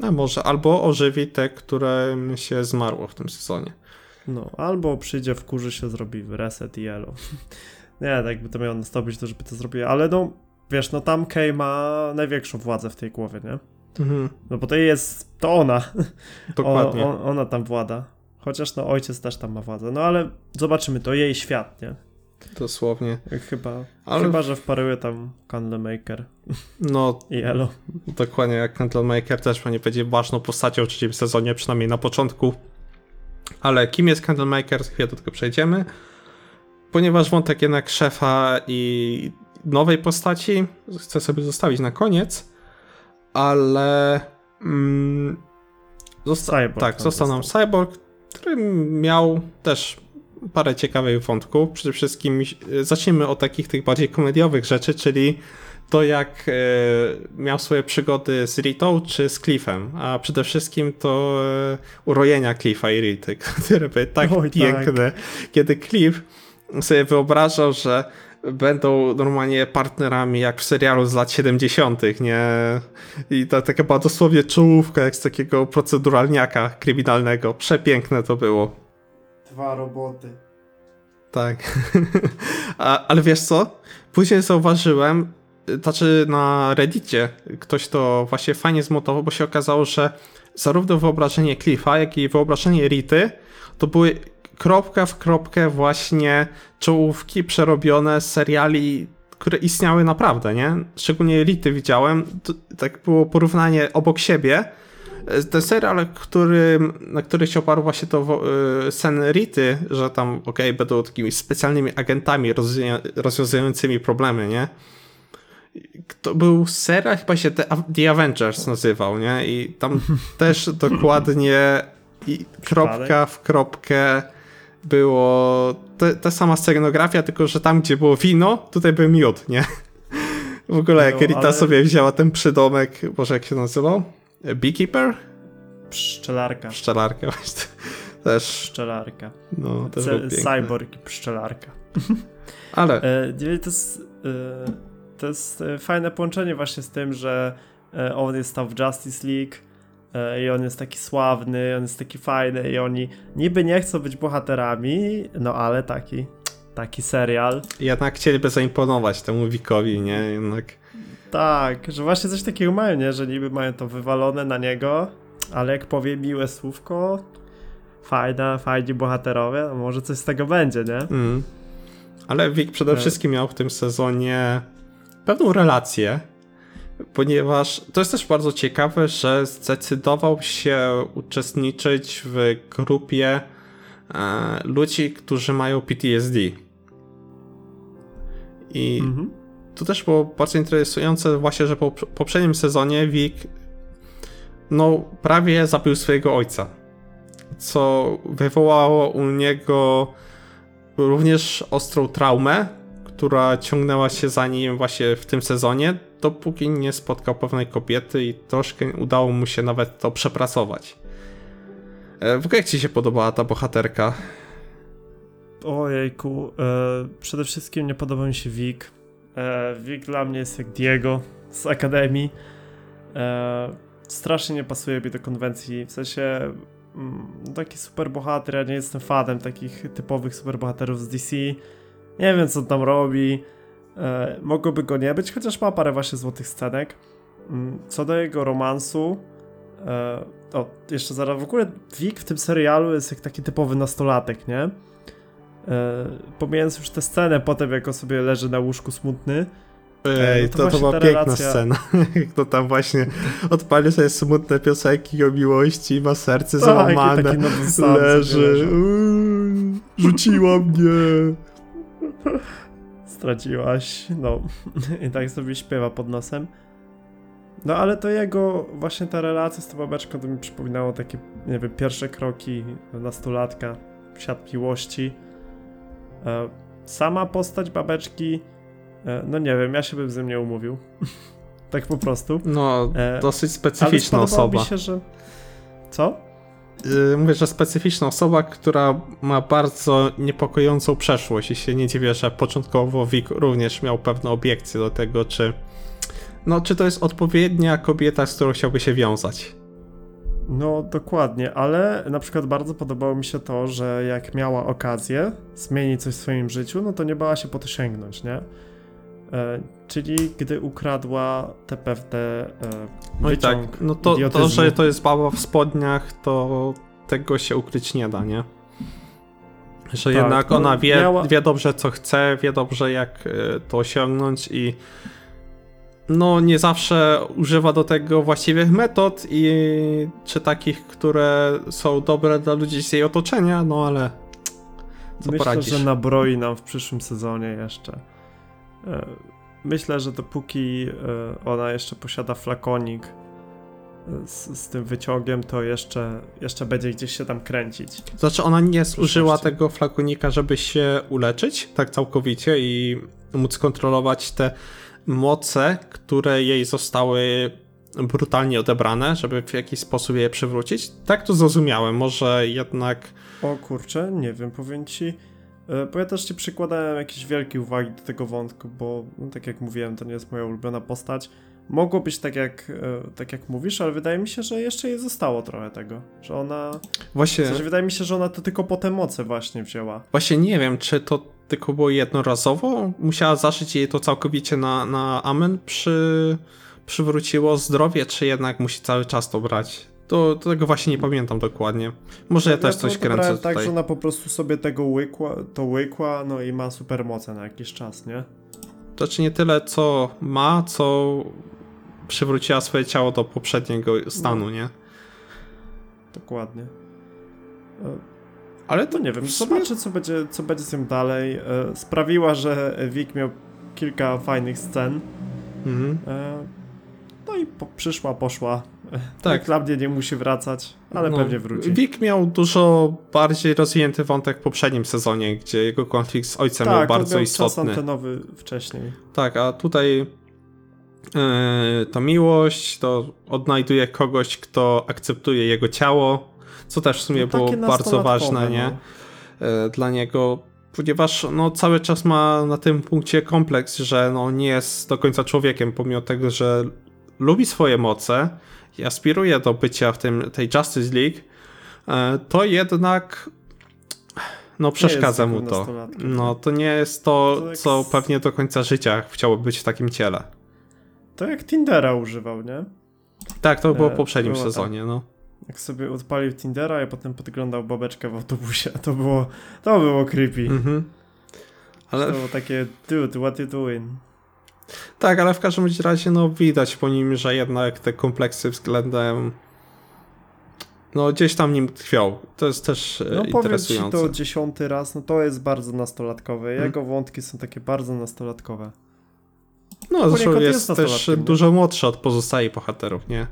A może, albo ożywi te, które się zmarło w tym sezonie. No, albo przyjdzie w kurzy się zrobi reset i elo. nie, tak by to miało nastąpić, to żeby to zrobiło, ale no, wiesz, no tam Kay ma największą władzę w tej głowie, nie? Mhm. No bo to jest, to ona. Dokładnie. O, on, ona tam włada. Chociaż no ojciec też tam ma władzę. No ale zobaczymy, to jej świat, nie? Dosłownie. Chyba, ale... chyba że wparuje tam Candlemaker. No. I Elo. Dokładnie, jak Candlemaker też pewnie będzie ważną postacią w trzecim sezonie, przynajmniej na początku. Ale kim jest Candlemaker? Za chwilę do tego przejdziemy. Ponieważ wątek jednak szefa i nowej postaci chcę sobie zostawić na koniec, ale... Mm, zosta- Cyborg tak, został nam Cyborg, który miał też parę ciekawych wątków. Przede wszystkim zacznijmy od takich tych bardziej komediowych rzeczy, czyli to jak e, miał swoje przygody z Ritą czy z Cliffem, a przede wszystkim to e, urojenia Cliffa i Rity, które były tak Oj, piękne, tak. kiedy Cliff sobie wyobrażał, że będą normalnie partnerami jak w serialu z lat 70., nie? I to taka była dosłownie czołówka jak z takiego proceduralniaka kryminalnego. Przepiękne to było. Dwa roboty. Tak. A, ale wiesz co? Później zauważyłem, znaczy na Reddicie ktoś to właśnie fajnie zmontował, bo się okazało, że zarówno wyobrażenie Cliffa, jak i wyobrażenie Rity to były kropka w kropkę właśnie czołówki przerobione z seriali, które istniały naprawdę, nie? Szczególnie Elity widziałem, to, tak było porównanie obok siebie. Ten serial, który, na który się oparł właśnie to yy, sen Rity, że tam, okej, okay, będą takimi specjalnymi agentami rozwiązującymi problemy, nie? To był serial, chyba się The, The Avengers nazywał, nie? I tam też dokładnie i kropka w kropkę było te, ta sama scenografia, tylko że tam, gdzie było wino, tutaj był miód, nie? W ogóle jak No, Rita ale- sobie wzięła ten przydomek, Boże, jak się nazywał? Beekeeper? Pszczelarka. Pszczelarkę właśnie. Też, Pszczelarka. no, też piękne. cyborg i pszczelarka. Ale, E, to jest, e, to jest e, fajne połączenie właśnie z tym, że e, on jest tam w Justice League e, i on jest taki sławny, on jest taki fajny i oni niby nie chcą być bohaterami, no ale taki, taki serial. jednak chcieliby zaimponować temu Wikowi, nie? Jednak... Tak, że właśnie coś takiego mają, nie? Że niby mają to wywalone na niego, ale jak powie miłe słówko, fajna, fajni bohaterowie, no może coś z tego będzie, nie? Mm. Ale Wik przede E. wszystkim miał w tym sezonie pewną relację, ponieważ to jest też bardzo ciekawe, że zdecydował się uczestniczyć w grupie e, ludzi, którzy mają PTSD. I Mhm. To też było bardzo interesujące właśnie, że po poprzednim sezonie Wik no prawie zabił swojego ojca. Co wywołało u niego również ostrą traumę, która ciągnęła się za nim właśnie w tym sezonie, dopóki nie spotkał pewnej kobiety i troszkę udało mu się nawet to przepracować. E, W ogóle jak ci się podobała ta bohaterka? Ojejku, e, przede wszystkim nie podoba mi się Wik. E, Wik dla mnie jest jak Diego z Akademii. E, strasznie nie pasuje mi do konwencji, w sensie mm, taki superbohater, ja nie jestem fanem takich typowych superbohaterów z DC. Nie wiem co on tam robi. E, mogłoby go nie być, chociaż ma parę właśnie złotych scenek. Mm, Co do jego romansu, e, o, jeszcze zaraz, w ogóle Wik w tym serialu jest jak taki typowy nastolatek, nie? E, pomijając już tę scenę potem, jak on sobie leży na łóżku smutny. Ej, no to to, to, była piękna relacja- scena. Jak to tam właśnie odpali sobie smutne piosenki o miłości, ma serce Tak, załamane, leży, uuu, rzuciła mnie. Straciłaś, no. I tak sobie śpiewa pod nosem. No ale to jego, właśnie ta relacja z tą babeczką to mi przypominało takie, nie wiem, pierwsze kroki nastolatka w świat miłości. E, sama postać babeczki, e, no nie wiem, ja się bym z nim nie umówił. tak po prostu. No, E, dosyć specyficzna osoba. mi się, że... Co? Yy, Mówię, że specyficzna osoba, która ma bardzo niepokojącą przeszłość i się nie dziwię, że początkowo Wik również miał pewne obiekcje do tego, czy no, czy to jest odpowiednia kobieta, z którą chciałby się wiązać. No, dokładnie, ale na przykład bardzo podobało mi się to, że jak miała okazję zmienić coś w swoim życiu, no to nie bała się po to sięgnąć, nie? E, czyli gdy ukradła te pewne e, No i tak, no to, to, że to jest baba w spodniach, to tego się ukryć nie da, nie? Że Tak, jednak no, ona wie, miała- wie dobrze, co chce, wie dobrze, jak e, to osiągnąć i no nie zawsze używa do tego właściwych metod i czy takich, które są dobre dla ludzi z jej otoczenia, no ale co Myślę, poradzisz? że nabroi nam w przyszłym sezonie jeszcze. E, myślę, że dopóki e, ona jeszcze posiada flakonik e, z, z tym wyciągiem, to jeszcze, jeszcze będzie gdzieś się tam kręcić. Znaczy ona nie zużyła tego flakonika, żeby się uleczyć tak całkowicie i móc kontrolować te moce, które jej zostały brutalnie odebrane, żeby w jakiś sposób je przywrócić. Tak to zrozumiałem, może jednak O kurczę, nie wiem, powiem ci. e, Bo ja też nie przykładałem jakiejś wielkiej uwagi do tego wątku, bo no, tak jak mówiłem, to nie jest moja ulubiona postać. Mogło być tak jak, e, tak jak mówisz, ale wydaje mi się, że jeszcze jej zostało trochę tego. Że ona. właśnie, W sensie, wydaje mi się, że ona to tylko po te moce właśnie wzięła. właśnie nie wiem, czy to tylko było jednorazowo, musiała zaszyć jej to całkowicie na, na amen, przy, przywróciło zdrowie, czy jednak musi cały czas to brać. To, to tego właśnie nie pamiętam dokładnie. Może ja też to coś kręcę tak, tutaj. że ona po prostu sobie tego łykła, to łykła, no i ma supermoce na jakiś czas, nie? To znaczy nie tyle, co ma, co przywróciła swoje ciało do poprzedniego stanu, nie? Dokładnie. E, Ale To to nie wiem, zobaczę co będzie, co będzie z tym dalej. E, sprawiła, że Wik miał kilka fajnych scen. Mhm. E, no i po, przyszła, poszła. Tak. Dla mnie nie musi wracać, ale No, pewnie wróci. Vic miał dużo bardziej rozwinięty wątek w poprzednim sezonie, gdzie jego konflikt z ojcem był tak, on bardzo miał istotny. antenowy wcześniej. Tak, a tutaj yy, to miłość, to odnajduje kogoś, kto akceptuje jego ciało, co też w sumie No, było bardzo ważne, nie? no. Dla niego, ponieważ no, cały czas ma na tym punkcie kompleks, że no, nie jest do końca człowiekiem, pomimo tego, że lubi swoje moce i aspiruje do bycia w tym, tej Justice League, yy, to jednak no przeszkadza mu to. No to nie jest to, To co pewnie do końca życia chciałoby być w takim ciele. To jak Tindera używał, nie? Tak, to było E, w poprzednim było tak. sezonie, no. Jak sobie odpalił Tindera, a potem podglądał babeczkę w autobusie. To było, to było creepy. Mhm. Ale To było takie, dude, what you doing? tak, ale w każdym razie no widać po nim, że jednak te kompleksy względem no gdzieś tam nim tkwią. To jest też e, No interesujące. to dziesiąty raz, no to jest bardzo nastolatkowe. Hmm. Jego wątki są takie bardzo nastolatkowe. No zresztą jest, jest też dużo młodszy od pozostałych bohaterów, nie?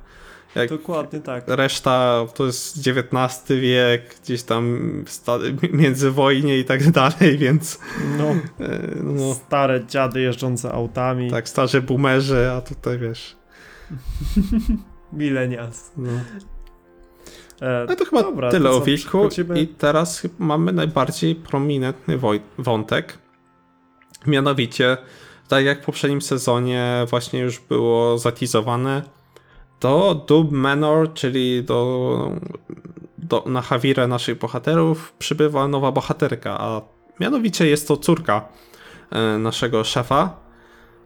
Jak Dokładnie tak. reszta to jest XIX wiek, gdzieś tam międzywojnie i tak dalej, więc No, e, no stare dziady jeżdżące autami. tak, starzy boomerzy, a tutaj wiesz. Millennials. No. E, No to chyba dobra, tyle to o przechodzimy- I teraz chyba mamy najbardziej prominentny wątek. Mianowicie, tak jak w poprzednim sezonie właśnie już było zatizowane, do Dub Manor, czyli do, do, na Hawirę naszych bohaterów, przybywa nowa bohaterka, a mianowicie jest to córka e, naszego szefa,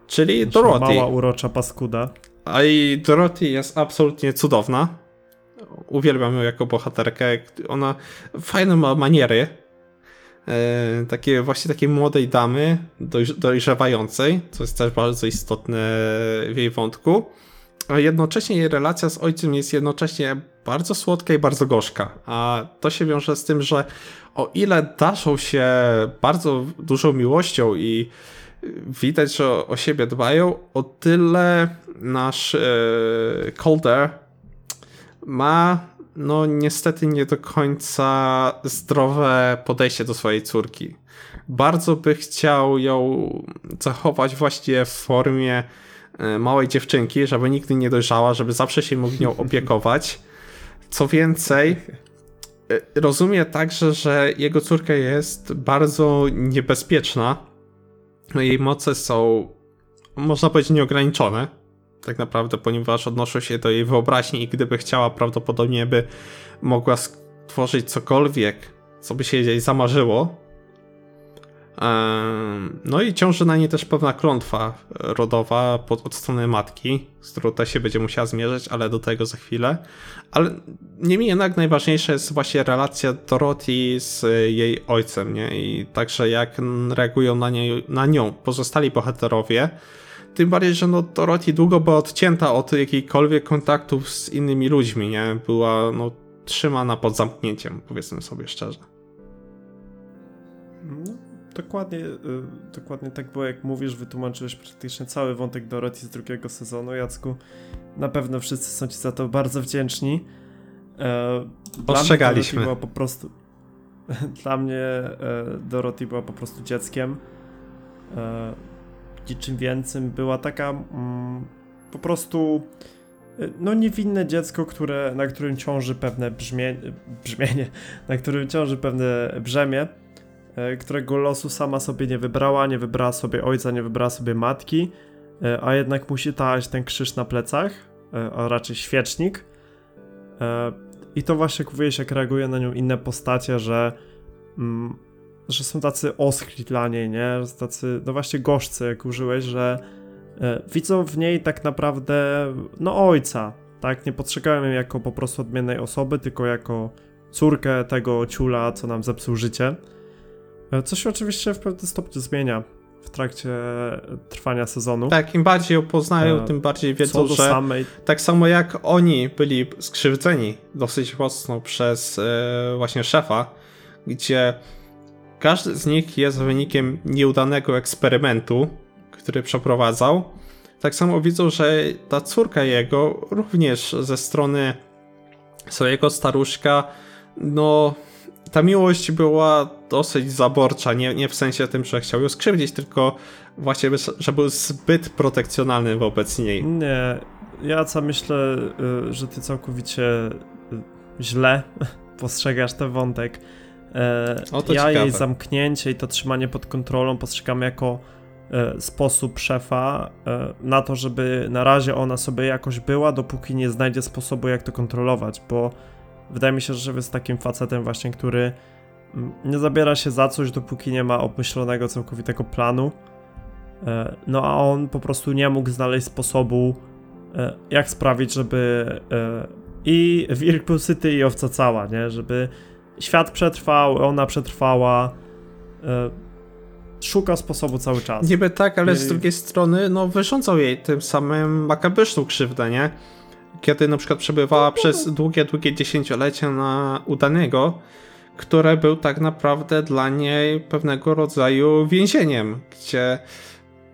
czyli Nasza Dorothy. Mała urocza paskuda. A i Dorothy jest absolutnie cudowna. Uwielbiam ją jako bohaterkę. Ona fajne ma maniery. E, takie właśnie takiej młodej damy, dojrz- dojrzewającej, co jest też bardzo istotne w jej wątku. A jednocześnie jej relacja z ojcem jest jednocześnie bardzo słodka i bardzo gorzka. A to się wiąże z tym, że o ile daszą się bardzo dużą miłością i widać, że o siebie dbają, o tyle nasz e, Calder ma no niestety nie do końca zdrowe podejście do swojej córki. Bardzo by chciał ją zachować właściwie w formie małej dziewczynki, żeby nigdy nie dojrzała, żeby zawsze się mógł nią opiekować. Co więcej, e, rozumie także, że jego córka jest bardzo niebezpieczna. Jej moce są, można powiedzieć, nieograniczone. Tak naprawdę, ponieważ odnoszą się do jej wyobraźni i gdyby chciała, prawdopodobnie by mogła stworzyć cokolwiek, co by się jej zamarzyło. No i ciąży na niej też pewna klątwa rodowa od strony matki, z którą też się będzie musiała zmierzyć, ale do tego za chwilę. Ale niemniej jednak najważniejsza jest właśnie relacja Dorothy z jej ojcem, nie? I także jak reagują na, nie, na nią pozostali bohaterowie. Tym bardziej, że no Dorothy długo była odcięta od jakichkolwiek kontaktów z innymi ludźmi, nie? Była no trzymana pod zamknięciem, powiedzmy sobie szczerze. Dokładnie, y, dokładnie tak było, jak mówisz, wytłumaczyłeś praktycznie cały wątek Dorothy z drugiego sezonu, Jacku. Na pewno wszyscy są ci za to bardzo wdzięczni. E, dla Ostrzegaliśmy. Dorothy była po prostu... Dla mnie e, Dorothy była po prostu dzieckiem. E, niczym więcym. Była taka mm, po prostu no niewinne dziecko, które, na którym ciąży pewne brzmie, brzmienie, na którym ciąży pewne brzemię, którego losu sama sobie nie wybrała, nie wybrała sobie ojca, nie wybrała sobie matki, e, a jednak musi taść ten krzyż na plecach, e, a raczej świecznik. E, I to właśnie mówiłeś, jak reaguje na nią inne postacie, że, mm, że są tacy oschli dla niej, nie? Tacy, no właśnie gorzcy, jak użyłeś, że e, widzą w niej tak naprawdę, no ojca, tak? Nie postrzegają jej jako po prostu odmiennej osoby, tylko jako córkę tego ciula, co nam zepsuł życie. E, Co się oczywiście w pewnym stopniu zmienia w trakcie trwania sezonu. Tak, im bardziej ją poznają, E, tym bardziej wiedzą, że samej tak samo jak oni byli skrzywdzeni dosyć mocno przez e, właśnie szefa, gdzie każdy z nich jest wynikiem nieudanego eksperymentu, który przeprowadzał. tak samo widzą, że ta córka jego również ze strony swojego staruszka, no ta miłość była dosyć zaborcza, nie, nie w sensie tym, że chciał ją skrzywdzić, tylko właśnie, że był zbyt protekcjonalny wobec niej. Nie, ja co myślę, y, że ty całkowicie y, źle postrzegasz ten wątek. O, to ja ciekawe. jej zamknięcie i to trzymanie pod kontrolą postrzegam jako sposób szefa na to, żeby na razie ona sobie jakoś była, dopóki nie znajdzie sposobu, jak to kontrolować, bo wydaje mi się, że jest takim facetem właśnie, który mm, nie zabiera się za coś, dopóki nie ma obmyślonego całkowitego planu. E, No a on po prostu nie mógł znaleźć sposobu, e, jak sprawić, żeby e, i Wilk City i owca cała, nie? Żeby świat przetrwał, ona przetrwała. Szuka sposobu cały czas. Niby tak, ale z I- drugiej strony, no wyrządzał jej tym samym makabryczną krzywdę, nie? Kiedy na przykład przebywała przez długie, długie dziesięciolecia na udanego, które był tak naprawdę dla niej pewnego rodzaju więzieniem, gdzie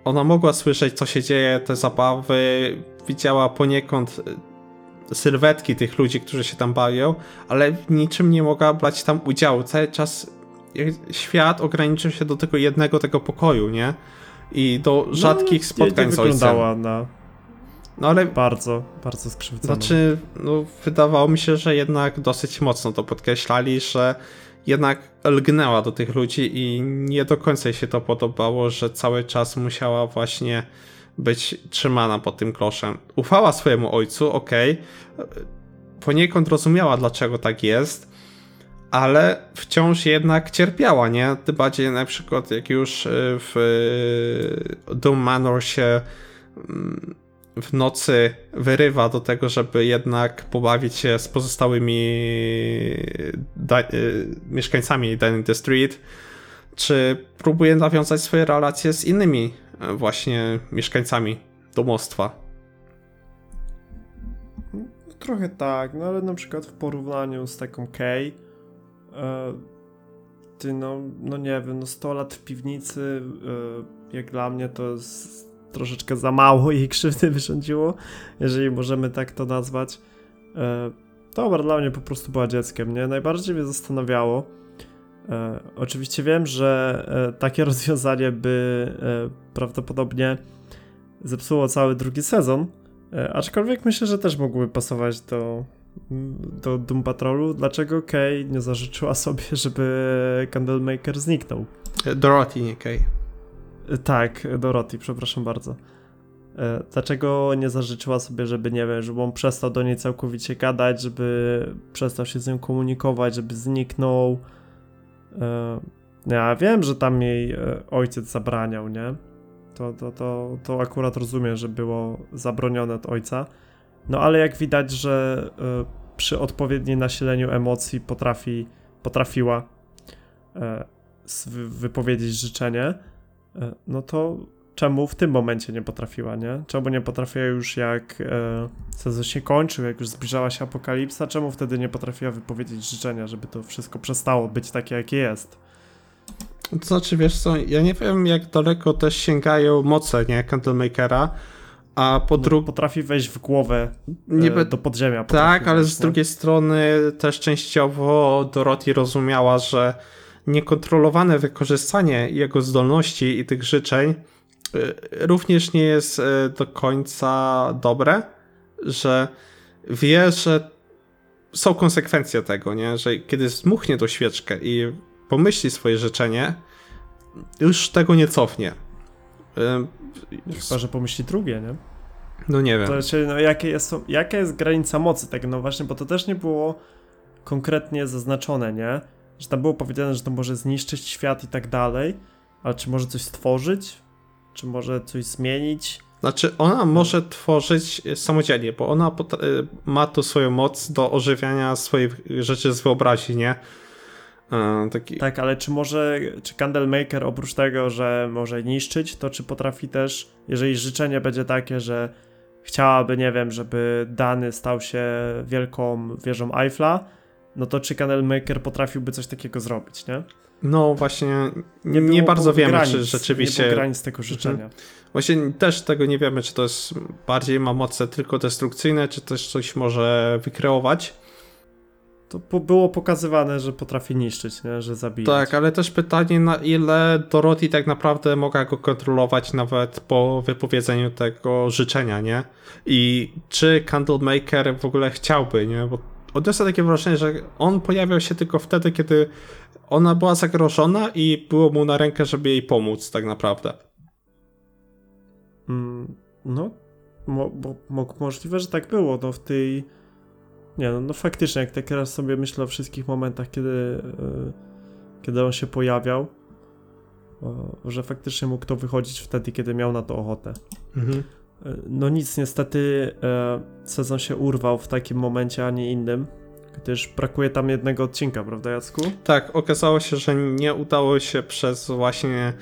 ona mogła słyszeć, co się dzieje, te zabawy, widziała poniekąd e, sylwetki tych ludzi, którzy się tam bawią, ale w niczym nie mogła brać tam udziału. Cały czas jak- świat ograniczył się do tego jednego tego pokoju, nie? I do rzadkich no, spotkań nie, z nie ojcem. wyglądała na No ale bardzo, bardzo skrzywdzoną. znaczy, no, wydawało mi się, że jednak dosyć mocno to podkreślali, że jednak lgnęła do tych ludzi i nie do końca jej się to podobało, że cały czas musiała właśnie być trzymana pod tym kloszem. Ufała swojemu ojcu, okej, poniekąd rozumiała, dlaczego tak jest, ale wciąż jednak cierpiała, nie? Tym bardziej na przykład jak już y, w Doom Manor się mm, w nocy wyrywa do tego, żeby jednak pobawić się z pozostałymi da- y, mieszkańcami Dining the Street, czy próbuje nawiązać swoje relacje z innymi y, właśnie mieszkańcami domostwa. Trochę tak, no ale na przykład w porównaniu z taką Kay, e, ty no, no nie wiem, no 100 lat w piwnicy, e, jak dla mnie to jest troszeczkę za mało jej krzywdy wyrządziło, jeżeli możemy tak to nazwać. E, dobra, dla mnie po prostu była dzieckiem, nie? Najbardziej mnie zastanawiało, e, oczywiście wiem, że e, takie rozwiązanie by e, prawdopodobnie zepsuło cały drugi sezon, E, Aczkolwiek myślę, że też mogłyby pasować do, do Doom Patrolu. Dlaczego Kay nie zażyczyła sobie, żeby Candlemaker zniknął? Dorothy, nie Kay. Tak, Dorothy, przepraszam bardzo. E, Dlaczego nie zażyczyła sobie, żeby, nie wiem, żeby on przestał do niej całkowicie gadać, żeby przestał się z nią komunikować, żeby zniknął? E, Ja wiem, że tam jej e, ojciec zabraniał, nie? To, to, to, to akurat rozumiem, że było zabronione od ojca. No ale jak widać, że przy odpowiednim nasileniu emocji potrafi, potrafiła wypowiedzieć życzenie, no to czemu w tym momencie nie potrafiła, nie? Czemu nie potrafiła już jak e, sezon się kończył, jak już zbliżała się apokalipsa, czemu wtedy nie potrafiła wypowiedzieć życzenia, żeby to wszystko przestało być takie, jakie jest? To znaczy, wiesz co, ja nie wiem jak daleko też sięgają moce, nie, Candlemakera, a po drugie, Potrafi wejść w głowę niby e, do podziemia. tak, ale z drugiej strony też częściowo Dorothy rozumiała, że niekontrolowane wykorzystanie jego zdolności i tych życzeń y, również nie jest y, do końca dobre, że wie, że są konsekwencje tego, nie? że kiedy zmuchnie tą świeczkę i pomyśli swoje życzenie, już tego nie cofnie. Y, Chyba, że pomyśli drugie, nie? No nie wiem. To znaczy, no jakie jest, jaka jest granica mocy tego? No właśnie, bo to też nie było konkretnie zaznaczone, nie? Że tam było powiedziane, że to może zniszczyć świat i tak dalej, ale czy może coś stworzyć? Czy może coś zmienić? Znaczy, ona może tworzyć samodzielnie, bo ona y, ma tu swoją moc do ożywiania swoich rzeczy z wyobraźni, nie? E, Taki, Tak, ale czy może, czy Candlemaker oprócz tego, że może niszczyć, to czy potrafi też, jeżeli życzenie będzie takie, że chciałaby, nie wiem, żeby dany stał się wielką wieżą Eiffla, no to czy Candlemaker potrafiłby coś takiego zrobić, nie? No właśnie, nie, nie bardzo wiemy, granic, czy rzeczywiście... Nie było granic tego życzenia. Właśnie też tego nie wiemy, czy to jest bardziej ma moce tylko destrukcyjne, czy też coś może wykreować. To po, było pokazywane, że potrafi niszczyć, nie? że zabijać. Tak, ale też pytanie, na ile Dorothy tak naprawdę mogła go kontrolować nawet po wypowiedzeniu tego życzenia, nie? I czy Candlemaker w ogóle chciałby, nie? Bo odniosę takie wrażenie, że on pojawiał się tylko wtedy, kiedy ona była zagrożona i było mu na rękę, żeby jej pomóc, tak naprawdę. Mm, no, mo, bo, mo, możliwe, że tak było, no w tej... Nie no, no faktycznie, jak tak teraz sobie myślę o wszystkich momentach, kiedy, yy, kiedy on się pojawiał, yy, że faktycznie mógł to wychodzić wtedy, kiedy miał na to ochotę. Mhm. No nic, niestety sezon się urwał w takim momencie, a nie innym, gdyż brakuje tam jednego odcinka, prawda Jacku? Tak, okazało się, że nie udało się przez właśnie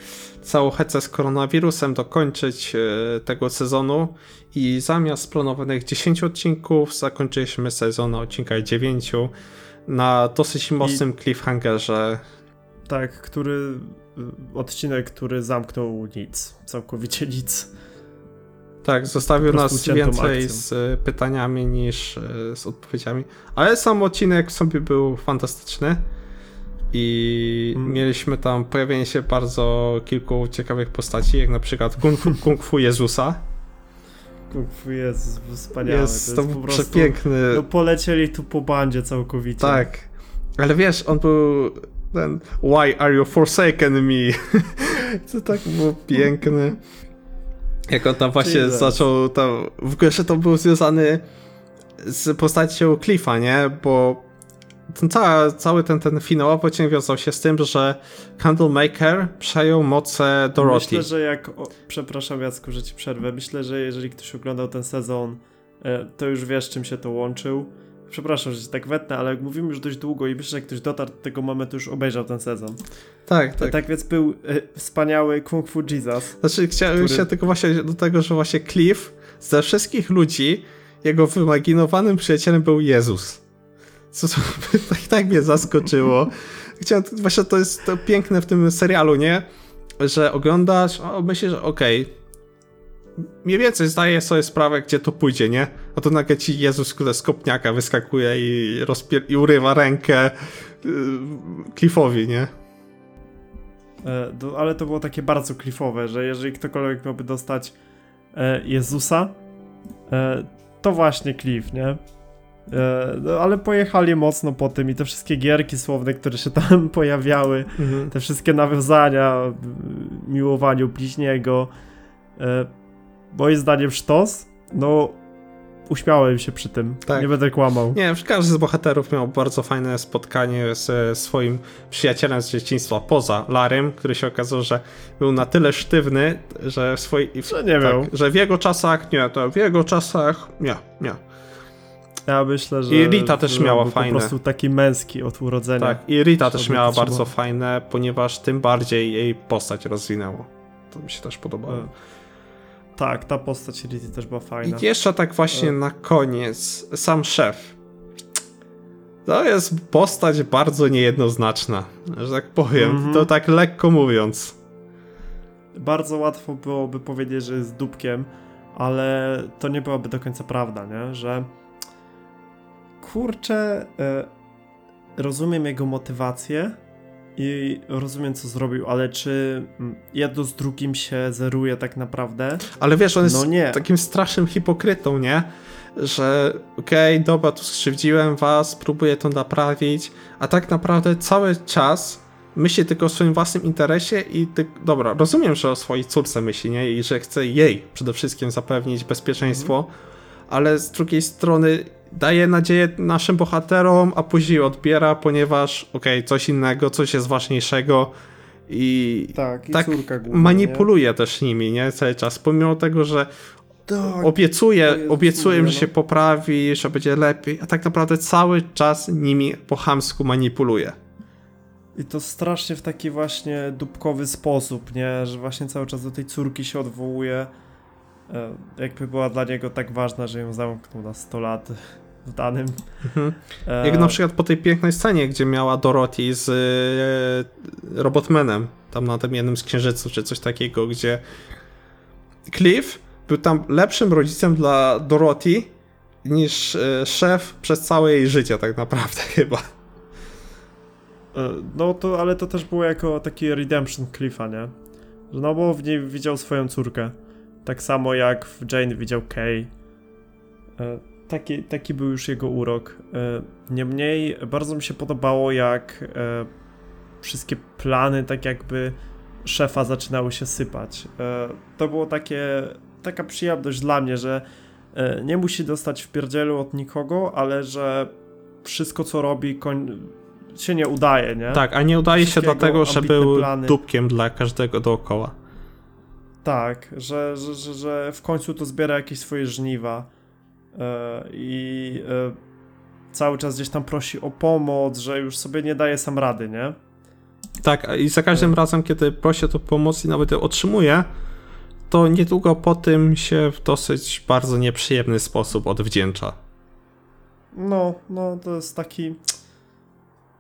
całą hecę z koronawirusem dokończyć e, tego sezonu i zamiast planowanych 10 odcinków zakończyliśmy sezon na odcinkach 9 na dosyć mocnym I... cliffhangerze. Tak, który odcinek, który zamknął nic, całkowicie nic. Tak, zostawił nas więcej akcją. z pytaniami niż e, z odpowiedziami. Ale sam odcinek sobie był fantastyczny. I mm. mieliśmy tam pojawienie się bardzo kilku ciekawych postaci, jak na przykład Kung Fu, Kung Fu Jezusa. Kung Fu jest wspaniały. Jest to, jest to po przepiękny. No polecieli tu po bandzie całkowicie. Tak. Ale wiesz, on był ten Why are you forsaken me? to tak było piękne. Jak on tam właśnie Jesus. zaczął tam, w ogóle to był związany z postacią Cliffa, nie? Bo ten cały, cały ten, ten finałowy odcinek wiązał się z tym, że Candlemaker przejął moce Dorothy. Myślę, że jak, o, przepraszam Jacku, że ci przerwę, myślę, że jeżeli ktoś oglądał ten sezon, e, to już wiesz, czym się to łączył. Przepraszam, że się tak wetnę, ale mówimy już dość długo i myślę, że jak ktoś dotarł do tego momentu, już obejrzał ten sezon. Tak, tak. Tak więc był e, wspaniały Kung Fu Jesus. Znaczy, chciałem który... się tylko właśnie do tego, że właśnie Cliff ze wszystkich ludzi, jego wymaginowanym przyjacielem był Jezus. Co to tak, tak mnie zaskoczyło. Chciałem, właśnie to jest to piękne w tym serialu, nie? Że oglądasz, o, myślisz, że okej, okay, mniej więcej zdaję sobie sprawę, gdzie to pójdzie, nie? A to nagle ci Jezus z kopniaka wyskakuje i, rozpier- i urywa rękę yy, Cliffowi, nie? E, do, ale to było takie bardzo cliffowe, że jeżeli ktokolwiek miałby dostać e, Jezusa, e, to właśnie Cliff, nie? No, ale pojechali mocno po tym i te wszystkie gierki słowne, które się tam pojawiały, mhm. te wszystkie nawiązania, miłowaniu bliźniego, moim zdaniem sztos, no uśmiałem się przy tym, tak. nie będę kłamał. Nie, każdy z bohaterów miał bardzo fajne spotkanie ze swoim przyjacielem z dzieciństwa, poza Larym, który się okazał, że był na tyle sztywny, że w swoich... Że nie tak, Że w jego czasach, nie, to w jego czasach, nie, nie. Ja myślę, że. I Rita też miała fajne. Po prostu taki męski od urodzenia. Tak, i Rita też miała bardzo fajne, ponieważ tym bardziej jej postać rozwinęło. To mi się też podobało. Tak, ta postać Rity też była fajna. I jeszcze tak właśnie e. na koniec, sam szef. To jest postać bardzo niejednoznaczna, że tak powiem, mm -hmm. to tak lekko mówiąc. Bardzo łatwo byłoby powiedzieć, że jest dupkiem, ale to nie byłaby do końca prawda, nie? Że kurczę, e, rozumiem jego motywację, i rozumiem, co zrobił, ale czy mm, jedno z drugim się zeruje tak naprawdę? Ale wiesz, on jest no takim strasznym hipokrytą, nie? Że okej, okay, dobra, tu skrzywdziłem was, próbuję to naprawić, a tak naprawdę cały czas myśli tylko o swoim własnym interesie i ty, dobra, rozumiem, że o swojej córce myśli, nie? I że chce jej przede wszystkim zapewnić bezpieczeństwo, mhm. Ale z drugiej strony daje nadzieję naszym bohaterom, a później odbiera, ponieważ okej, okay, coś innego, coś jest ważniejszego i tak, i tak główna, manipuluje nie? też nimi, nie? Cały czas, pomimo tego, że tak, obiecuje, obiecuje, że no. się poprawi, że będzie lepiej, a tak naprawdę cały czas nimi po chamsku manipuluje. I to strasznie w taki właśnie dupkowy sposób, nie? Że właśnie cały czas do tej córki się odwołuje. E, jakby była dla niego tak ważna, że ją zamknął na 100 lat. w danym. Mhm. E, Jak na przykład po tej pięknej scenie, gdzie miała Dorothy z e, Robotmanem, tam na tym jednym z księżyców, czy coś takiego, gdzie Cliff był tam lepszym rodzicem dla Dorothy niż e, szef przez całe jej życie, tak naprawdę chyba. No to, ale to też było jako taki redemption Cliffa, nie? No bo w niej widział swoją córkę. Tak samo jak w Jane widział Kay. E, Taki, taki był już jego urok. E, Niemniej bardzo mi się podobało, jak e, wszystkie plany, tak jakby szefa zaczynały się sypać. To było takie, taka przyjemność dla mnie, że nie musi dostać w pierdzielu od nikogo, ale że wszystko co robi koń... się nie udaje, nie? Tak, a nie udaje się dlatego, że był plany. dupkiem dla każdego dookoła. Tak, że, że, że, że w końcu to zbiera jakieś swoje żniwa e, i e, cały czas gdzieś tam prosi o pomoc, że już sobie nie daje sam rady, nie? Tak, i za każdym razem, kiedy prosi o to pomoc i nawet ją otrzymuje, to niedługo po tym się w dosyć bardzo nieprzyjemny sposób odwdzięcza. No, no to jest taki...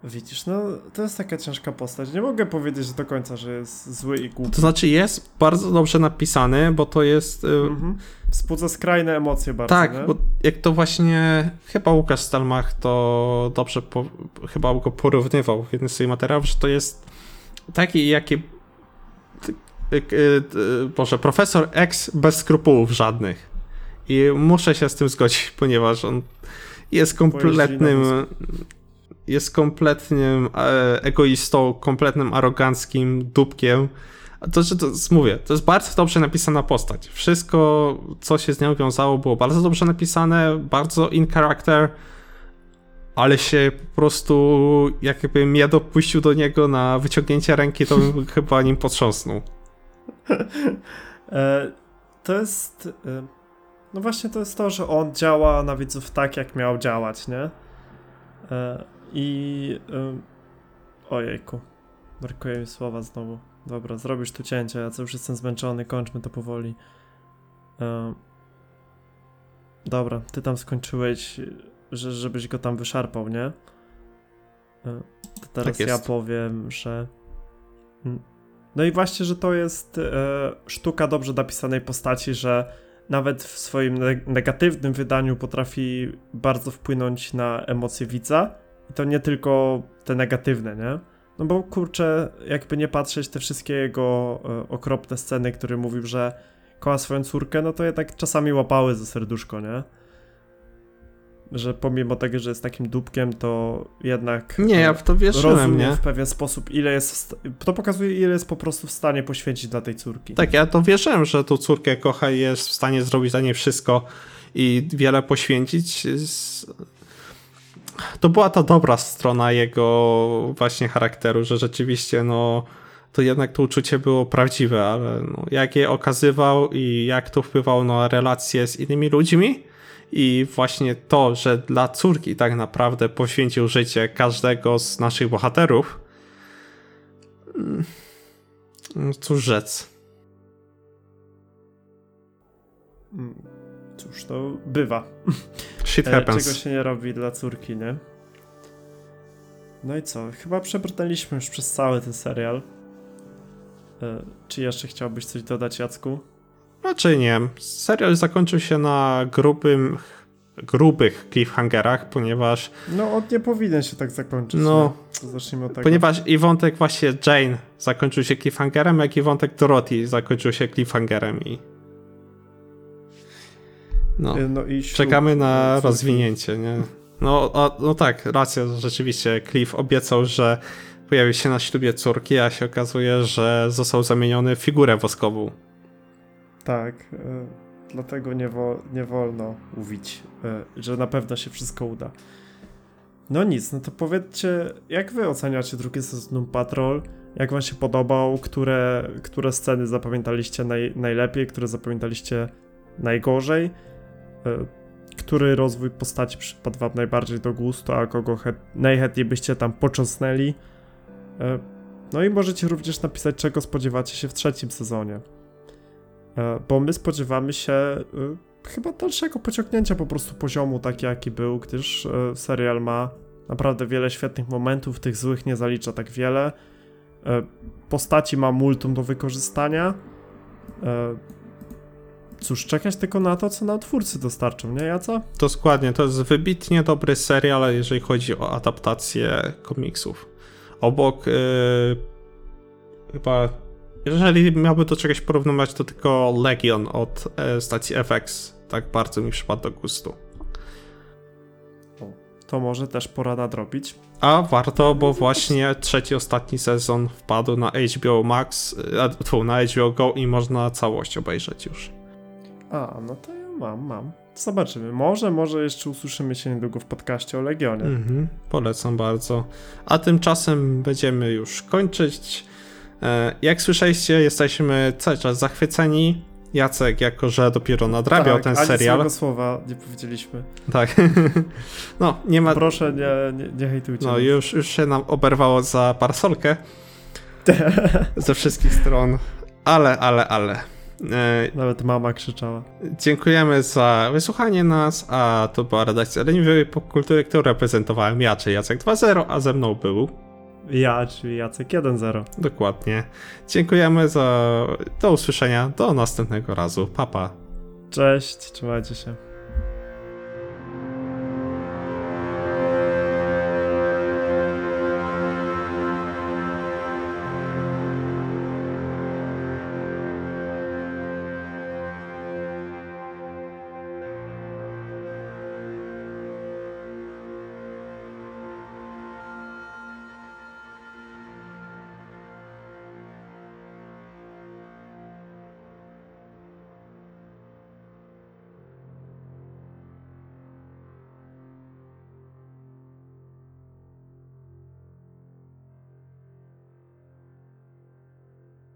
Widzisz, no to jest taka ciężka postać. Nie mogę powiedzieć do końca, że jest zły i głupi. To znaczy jest bardzo dobrze napisany, bo to jest... y, Mhm. Wzbudza skrajne emocje bardzo, tak, nie? bo jak to właśnie chyba Łukasz Stalmach to dobrze po, chyba go porównywał w jednym z swoich materiałów, że to jest taki jaki y, y, Boże, profesor X bez skrupułów żadnych. I muszę się z tym zgodzić, ponieważ on jest kompletnym jest kompletnym e, egoistą, kompletnym aroganckim dupkiem. To, że to mówię, to jest bardzo dobrze napisana postać. Wszystko, co się z nią wiązało, było bardzo dobrze napisane, bardzo in character, ale się po prostu, jakbym ja dopuścił do niego na wyciągnięcie ręki, to bym chyba nim potrząsnął. E, to jest. E, no właśnie to jest to, że on działa na widzów tak, jak miał działać, nie? I. E, ojejku. Brakuje mi słowa znowu. Dobra, zrobisz tu cięcie, ja co już jestem zmęczony, kończmy to powoli. Dobra, ty tam skończyłeś, że, żebyś go tam wyszarpał, nie? To teraz Tak ja powiem, że. Mm. No i właśnie, że to jest e, sztuka dobrze napisanej postaci, że nawet w swoim ne- negatywnym wydaniu potrafi bardzo wpłynąć na emocje widza. I to nie tylko te negatywne, nie? No bo kurczę, jakby nie patrzeć, te wszystkie jego e, okropne sceny, który mówił, że kocha swoją córkę, no to jednak czasami łapały za serduszko, nie? Że pomimo tego, że jest takim dupkiem, to jednak. Nie, ja w to wierzyłem, rozumie nie? w pewien sposób, ile jest. To pokazuje, ile jest po prostu w stanie poświęcić dla tej córki. Tak, ja to wierzyłem, że tą córkę kocha i jest w stanie zrobić dla niej wszystko i wiele poświęcić. Z- To była ta dobra strona jego właśnie charakteru, że rzeczywiście no to jednak to uczucie było prawdziwe, ale no, jak je okazywał i jak to wpływało na relacje z innymi ludźmi i właśnie to, że dla córki tak naprawdę poświęcił życie każdego z naszych bohaterów, mm, no cóż rzec. Mm, Cóż, to bywa. Shit E, happens. czego się nie robi dla córki, nie? No i co? Chyba przebrnęliśmy już przez cały ten serial. E, czy jeszcze chciałbyś coś dodać, Jacku? Raczej nie. Serial zakończył się na grubym, grubych cliffhangerach, ponieważ, No, on nie powinien się tak zakończyć. No? To Zacznijmy od tego. ponieważ i wątek właśnie Jane zakończył się cliffhangerem, jak i wątek Dorothy zakończył się cliffhangerem i no, E, no i ślub, czekamy na córki. rozwinięcie, nie? No, a, no tak, racja, rzeczywiście, Cliff obiecał, że pojawi się na ślubie córki, a się okazuje, że został zamieniony w figurę woskową. Tak, e, dlatego nie, wo, nie wolno mówić, e, że na pewno się wszystko uda. No nic, no to powiedzcie, jak wy oceniacie drugi sezon Patrol? Jak wam się podobał? Które, które sceny zapamiętaliście naj, najlepiej? Które zapamiętaliście najgorzej? E, który rozwój postaci przypadł wam najbardziej do gustu, a kogo najchętniej byście tam począsnęli? E, no i możecie również napisać, czego spodziewacie się w trzecim sezonie. E, Bo my spodziewamy się chyba dalszego pociągnięcia po prostu poziomu taki jaki był, gdyż serial ma naprawdę wiele świetnych momentów, tych złych nie zalicza tak wiele. Postaci ma multum do wykorzystania. Cóż, czekać tylko na to, co nam twórcy dostarczą, nie Jaca? To składnie, to jest wybitnie dobry serial, jeżeli chodzi o adaptację komiksów. Obok yy, chyba, jeżeli miałby do czegoś porównywać, to tylko Legion od e, stacji FX. Tak bardzo mi przypadł do gustu. To może też pora nadrobić. A warto, bo właśnie trzeci, ostatni sezon wpadł na HBO Max, tu, na HBO Go i można całość obejrzeć już. A, no to ja mam, mam. Zobaczymy. Może, może jeszcze usłyszymy się niedługo w podcaście o Legionie. Mhm, polecam bardzo. A tymczasem będziemy już kończyć. E, Jak słyszeliście, jesteśmy cały czas zachwyceni. Jacek, jako że dopiero nadrabiał tak, ten ani serial. złego słowa nie powiedzieliśmy. Tak. No, nie ma. Proszę, nie, nie, nie hejtujcie. No, nas. już, już się nam oberwało za parasolkę ze wszystkich stron. Ale, ale, ale. E, Nawet mama krzyczała. Dziękujemy za wysłuchanie nas, a to była redakcja Leniwej Popkultury, którą reprezentowałem ja, czy Jacek 2.0, a ze mną był Ja, czyli Jacek 1-0. Dokładnie. Dziękujemy za. Do usłyszenia. Do następnego razu. Papa. Cześć, trzymajcie się.